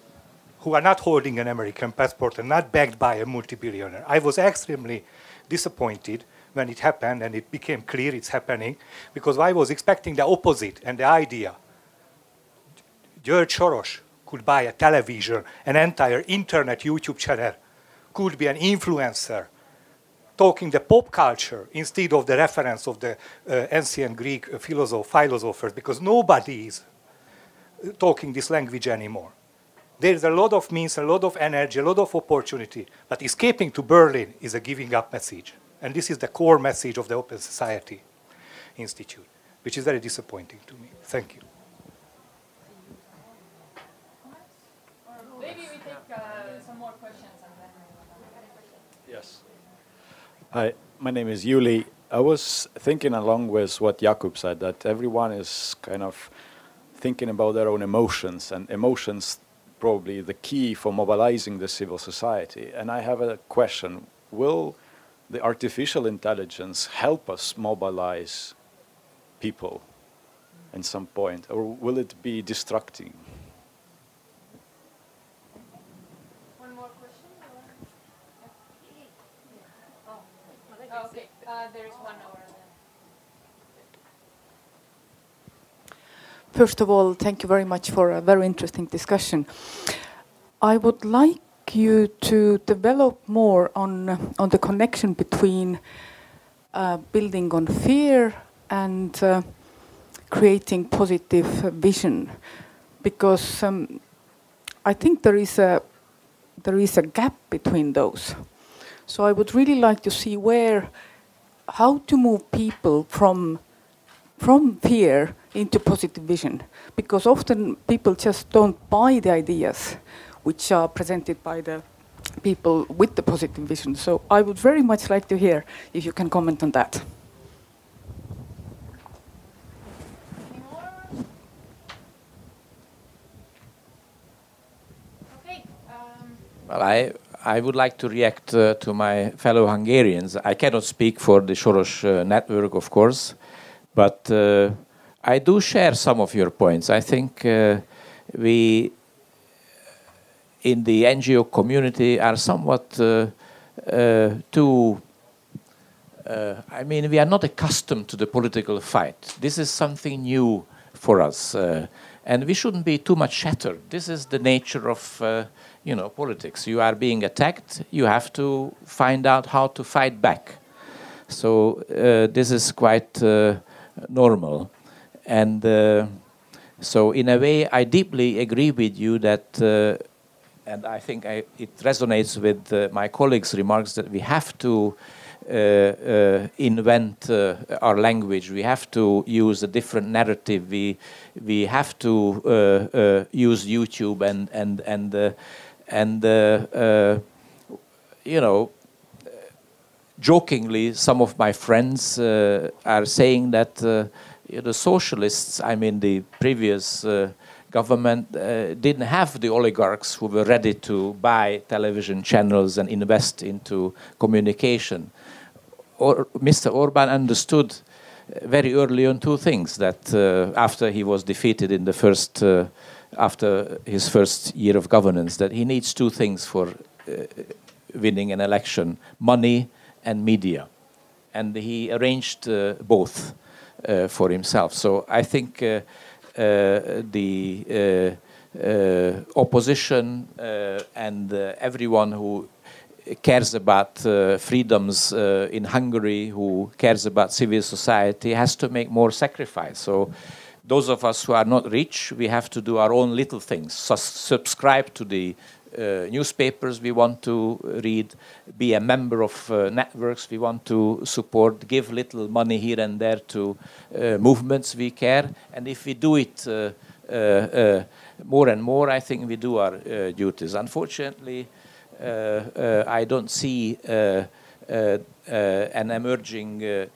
who are not holding an American passport and not backed by a multi-billionaire? I was extremely disappointed when it happened and it became clear it's happening because I was expecting the opposite and the idea. George Soros could buy a television, an entire internet YouTube channel, could be an influencer, talking the pop culture instead of the reference of the uh, ancient Greek uh, philosoph- philosophers, because nobody is uh, talking this language anymore. There is a lot of means, a lot of energy, a lot of opportunity, but escaping to Berlin is a giving up message. And this is the core message of the Open Society Institute, which is very disappointing to me. Thank you. Maybe we take uh, some more questions and then. Yes. Hi, my name is Yuli. I was thinking along with what Jakub said that everyone is kind of thinking about their own emotions, and emotions probably the key for mobilizing the civil society. And I have a question: Will the artificial intelligence help us mobilize people in some point, or will it be destructing? One more question? Oh, First of all, thank you very much for a very interesting discussion. I would like you to develop more on on the connection between uh, building on fear and uh, creating positive vision, because um, I think there is a there is a gap between those. So I would really like to see where how to move people from from fear into positive vision because often people just don't buy the ideas which are presented by the people with the positive vision so i would very much like to hear if you can comment on that Okay. Um, Well, I, I would like to react uh, to my fellow Hungarians. I cannot speak for the Soros uh, network, of course, but uh, I do share some of your points. I think uh, we, in the NGO community, are somewhat uh, uh, too. Uh, I mean, we are not accustomed to the political fight. This is something new for us, uh, and we shouldn't be too much shattered. This is the nature of, uh, you know, politics. You are being attacked. You have to find out how to fight back. So uh, this is quite uh, normal, and uh, so in a way, I deeply agree with you that. Uh, and I think I, it resonates with uh, my colleagues' remarks that we have to uh, invent our language. We have to use a different narrative. We we have to use YouTube and and and and uh, you know. Jokingly, some of my friends uh, are saying that uh, the socialists, I mean the previous uh, government, uh, didn't have the oligarchs who were ready to buy television channels and invest into communication. Or, Mr. Orban understood uh, very early on two things that uh, after he was defeated in the first, uh, after his first year of governance, that he needs two things for uh, winning an election money and media. And he arranged uh, both uh, for himself. So I think uh, uh, the uh, opposition and everyone who cares about freedoms in Hungary, who cares about civil society, has to make more sacrifice. So those of us who are not rich, we have to do our own little things. Sus subscribe to the uh, newspapers we want to read, be a member of uh, networks we want to support, give little money here and there to uh, movements we care. And if we do it uh, uh, uh, more and more, I think we do our duties. Unfortunately, I don't see an emerging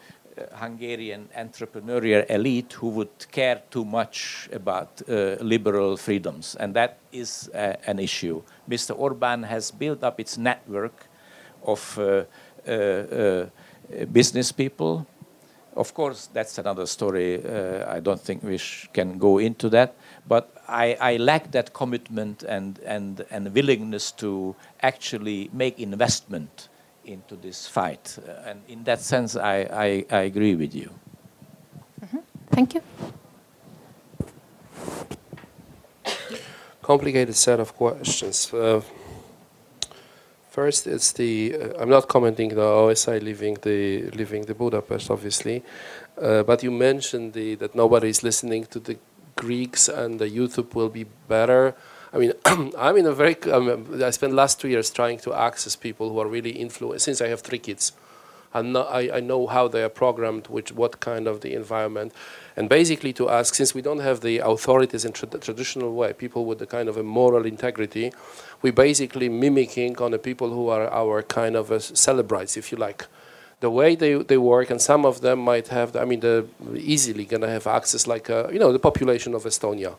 Hungarian entrepreneurial elite who would care too much about uh, liberal freedoms, and that is uh, an issue. Mr. Orban has built up its network of uh, uh, uh business people. Of course, that's another story. Uh, I don't think we can go into that, but I, I lack that commitment and, and, and willingness to actually make investment into this fight. Uh, and in that sense, I, I, I agree with you. Mm -hmm. Thank you. Complicated set of questions. Uh, first, it's the. Uh, I'm not commenting the OSI leaving the leaving the Budapest, obviously, uh, but you mentioned the, that nobody is listening to the Greeks and the YouTube will be better. I mean, I'm in a very. Um, I spent last two years trying to access people who are really influenced. Since I have three kids, and I, I know how they are programmed, which what kind of the environment, and basically to ask, since we don't have the authorities in tra traditional way, people with the kind of a moral integrity, we basically mimicking on the people who are our kind of celebrites, if you like the way they, they work, and some of them might have, I mean, they're easily gonna have access like, a, you know, the population of Estonia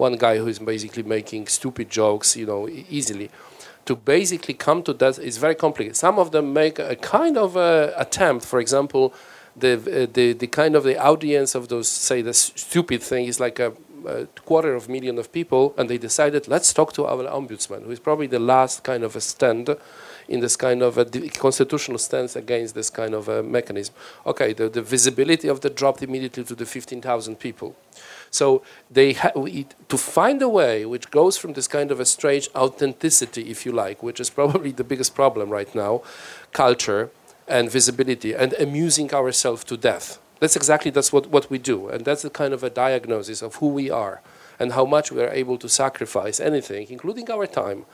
one guy who is basically making stupid jokes, you know, easily. To basically come to that is very complicated. Some of them make a kind of a attempt. For example, the uh, the the kind of the audience of those say the stupid thing is like a, a, quarter of a million of people, and they decided let's talk to our ombudsman, who is probably the last kind of a stand in this kind of a constitutional stance against this kind of a mechanism. Okay, the, the visibility of the dropped immediately to the 15,000 people. So they to find a way which goes from this kind of a strange authenticity, if you like, which is probably the biggest problem right now, culture and visibility, and amusing ourselves to death. That's exactly that's what, what we do, and that's the kind of a diagnosis of who we are and how much we are able to sacrifice anything, including our time,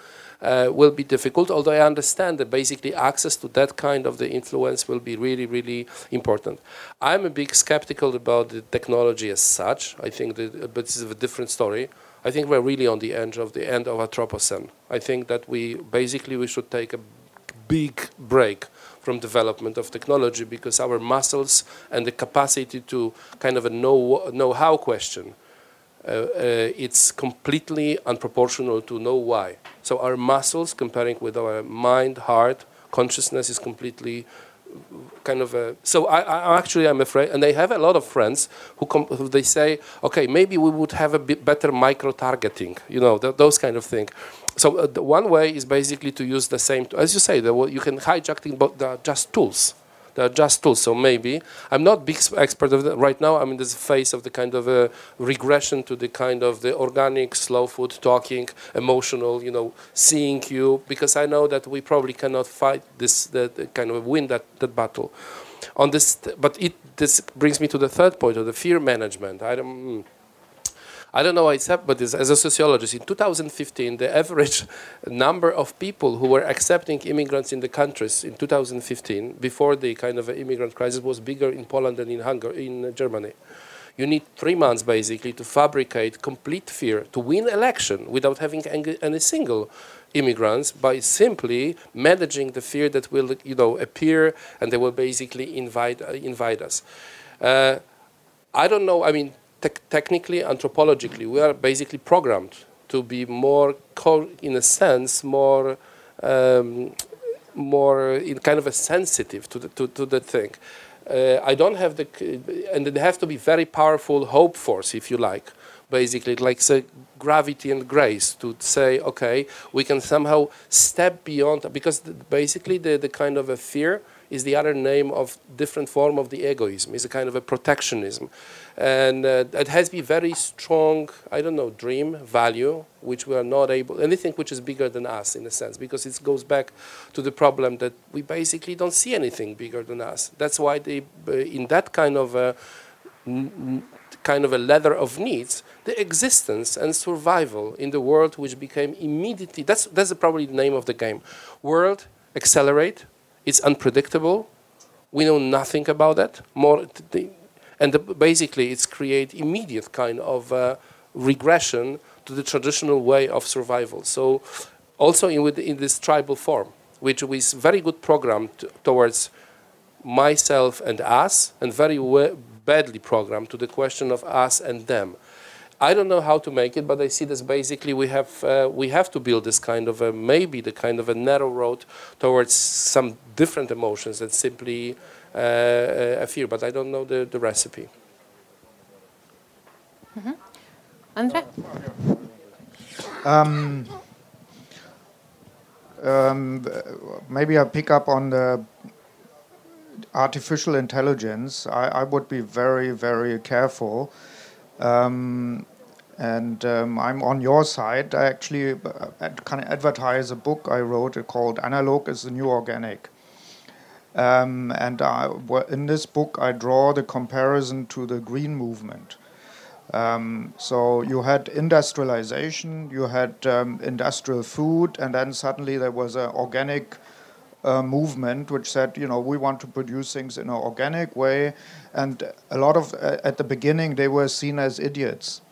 uh, will be difficult, although I understand that basically access to that kind of the influence will be really, really important. I'm a big skeptical about the technology as such. I think that, but this is a different story. I think we're really on the edge of the end of Anthropocene. I think that we basically we should take a big break from development of technology because our muscles and the capacity to kind of a know know-how question uh, uh, it's completely unproportional to know why. So our muscles, comparing with our mind, heart, consciousness, is completely kind of a. So I, I actually I'm afraid, and I have a lot of friends who, com, who they say, okay, maybe we would have a bit better micro targeting, you know, th those kind of thing. So uh, one way is basically to use the same, as you say, the, you can hijack but just tools. They're just tools. So maybe I'm not big expert of that right now. I'm in this phase of the kind of a regression to the kind of the organic, slow food, talking, emotional, you know, seeing you, because I know that we probably cannot fight this, the kind of win that, that battle. On this, but it this brings me to the third point of the fear management. I don't. Hmm. I don't know why it's happened, but as a sociologist, in 2015, the average number of people who were accepting immigrants in the countries in 2015, before the kind of immigrant crisis, was bigger in Poland than in Hungary, in Germany. You need three months basically to fabricate complete fear to win election without having any single immigrants by simply managing the fear that will you know appear and they will basically invite uh, invite us. Uh, I don't know. I mean, te technically, anthropologically, we are basically programmed to be more, in a sense, more, um, more in kind of a sensitive to the, to, to the thing. Uh, I don't have the, and it has to be very powerful hope force, if you like, basically, like say gravity and grace to say, okay, we can somehow step beyond, because basically the, the kind of a fear is the other name of different form of the egoism, is a kind of a protectionism and uh, it has to be very strong i don't know dream value which we are not able anything which is bigger than us in a sense because it goes back to the problem that we basically don't see anything bigger than us that's why they uh, in that kind of uh, kind of a ladder of needs, the existence and survival in the world which became immediately that's that's probably the name of the game. World accelerate, it's unpredictable. We know nothing about that. More, and the, basically, it's create immediate kind of uh, regression to the traditional way of survival. So, also in, with, in this tribal form, which was very good program towards myself and us, and very badly programmed to the question of us and them. I don't know how to make it, but I see this basically we have uh, we have to build this kind of a maybe the kind of a narrow road towards some different emotions than simply a few, But I don't know the, the recipe. Mm-hmm. Andre. Um, um, maybe I pick up on the artificial intelligence. I, I would be very, very careful um, and um, I'm on your side. I actually uh, kind of advertise a book I wrote called Analog is the New Organic. Um, and I, in this book, I draw the comparison to the green movement. Um, so you had industrialization, you had um, industrial food, and then suddenly there was an organic uh, movement which said, you know, we want to produce things in an organic way. And a lot of, uh, at the beginning, they were seen as idiots.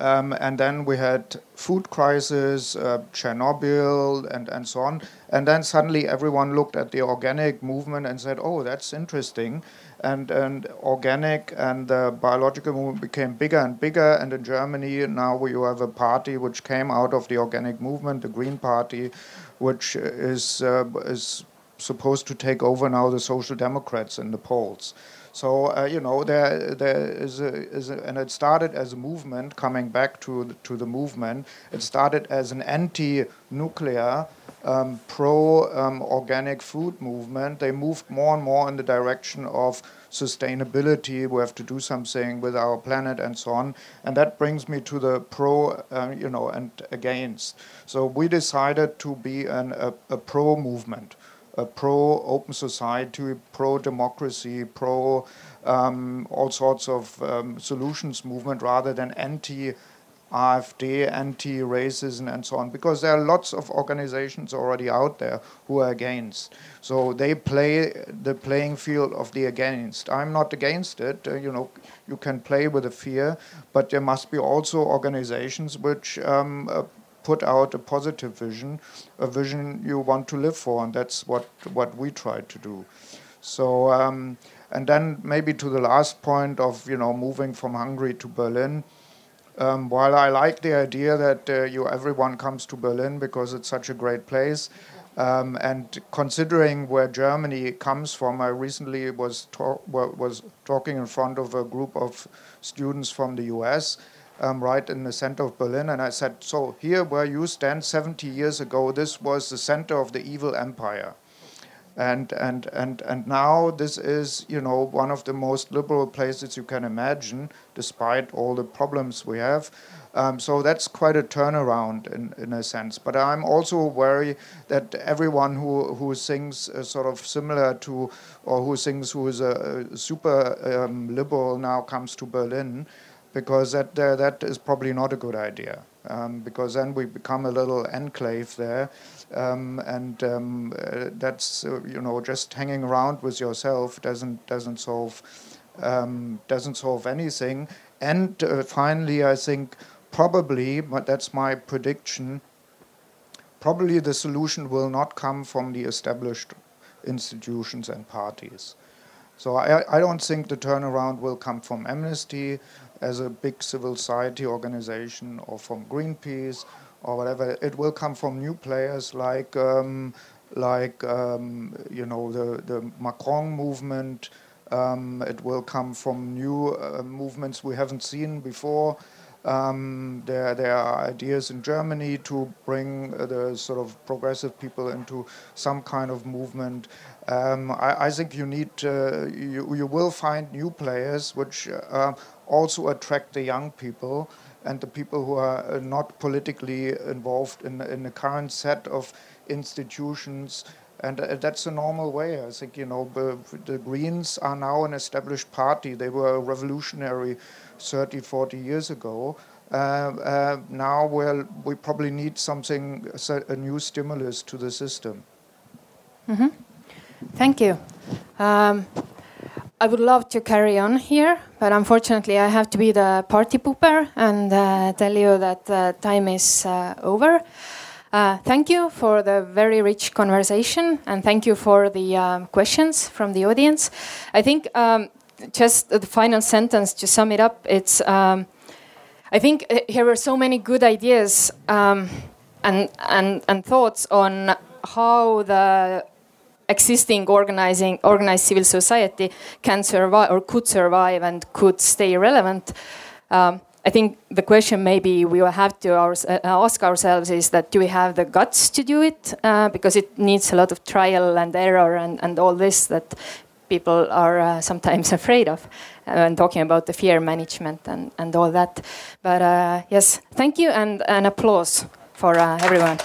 Um, and then we had food crisis, uh, Chernobyl, and, and so on. And then suddenly everyone looked at the organic movement and said, oh, that's interesting. And, and organic and the biological movement became bigger and bigger. And in Germany, now we have a party which came out of the organic movement, the Green Party, which is, uh, is supposed to take over now the Social Democrats in the polls. So uh, you know there there is a, is a, and it started as a movement. Coming back to the, to the movement, it started as an anti-nuclear, um, pro-organic um, food movement. They moved more and more in the direction of sustainability. We have to do something with our planet and so on. And that brings me to the pro, uh, you know, and against. So we decided to be an, a, a pro movement a pro open society, pro democracy, pro um, all sorts of um, solutions movement rather than anti AfD, anti racism, and so on, because there are lots of organizations already out there who are against. So they play the playing field of the against. I'm not against it. Uh, you know, you can play with the fear, but there must be also organizations which um, uh, put out a positive vision, a vision you want to live for, and that's what what we try to do. So. Um, and then maybe to the last point of you know moving from Hungary to Berlin. Um, while I like the idea that uh, you everyone comes to Berlin because it's such a great place, um, and considering where Germany comes from, I recently was talk, was talking in front of a group of students from the U.S um, right in the center of Berlin. And I said, So here where you stand 70 years ago, this was the center of the evil empire. And, and, and, and now this is, you know, one of the most liberal places you can imagine, despite all the problems we have. Um, so that's quite a turnaround in, in a sense. But I'm also worried that everyone who, who thinks uh, sort of similar to, or who thinks who is a, a super um, liberal now comes to Berlin because that uh, that is probably not a good idea. Um, because then we become a little enclave there, um, and um, uh, that's uh, you know just hanging around with yourself doesn't doesn't solve um, doesn't solve anything. And uh, finally, I think probably, but that's my prediction. Probably the solution will not come from the established institutions and parties. So I, I don't think the turnaround will come from Amnesty as a big civil society organization or from Greenpeace or whatever. It will come from new players like um, like um, you know the the Macron movement. Um, it will come from new uh, movements we haven't seen before. Um, there, there are ideas in Germany to bring uh, the sort of progressive people into some kind of movement. Um, I, I, think you need, uh, you, you will find new players which uh, also attract the young people and the people who are uh, not politically involved in, in the current set of institutions And uh, that's a normal way. I think, you know, the, Greens are now an established party. They were revolutionary 30, 40 years ago. Uh, uh, now we'll, we probably need something, a new stimulus to the system. Mm-hmm. Thank you. Um, I would love to carry on here, but unfortunately, I have to be the party pooper and uh, tell you that uh, time is uh, over. Uh, thank you for the very rich conversation, and thank you for the um, questions from the audience. I think um, just the final sentence to sum it up, it's. Um, I think uh, here were so many good ideas um, and, and, and thoughts on how the existing organizing organized civil society can survive or could survive and could stay relevant. Um, I think the question maybe we will have to our, uh, ask ourselves is that do we have the guts to do it? Uh, because it needs a lot of trial and error and, and all this that people are uh, sometimes afraid of when talking about the fear management and, and all that. But uh, yes, thank you and an applause for uh, everyone.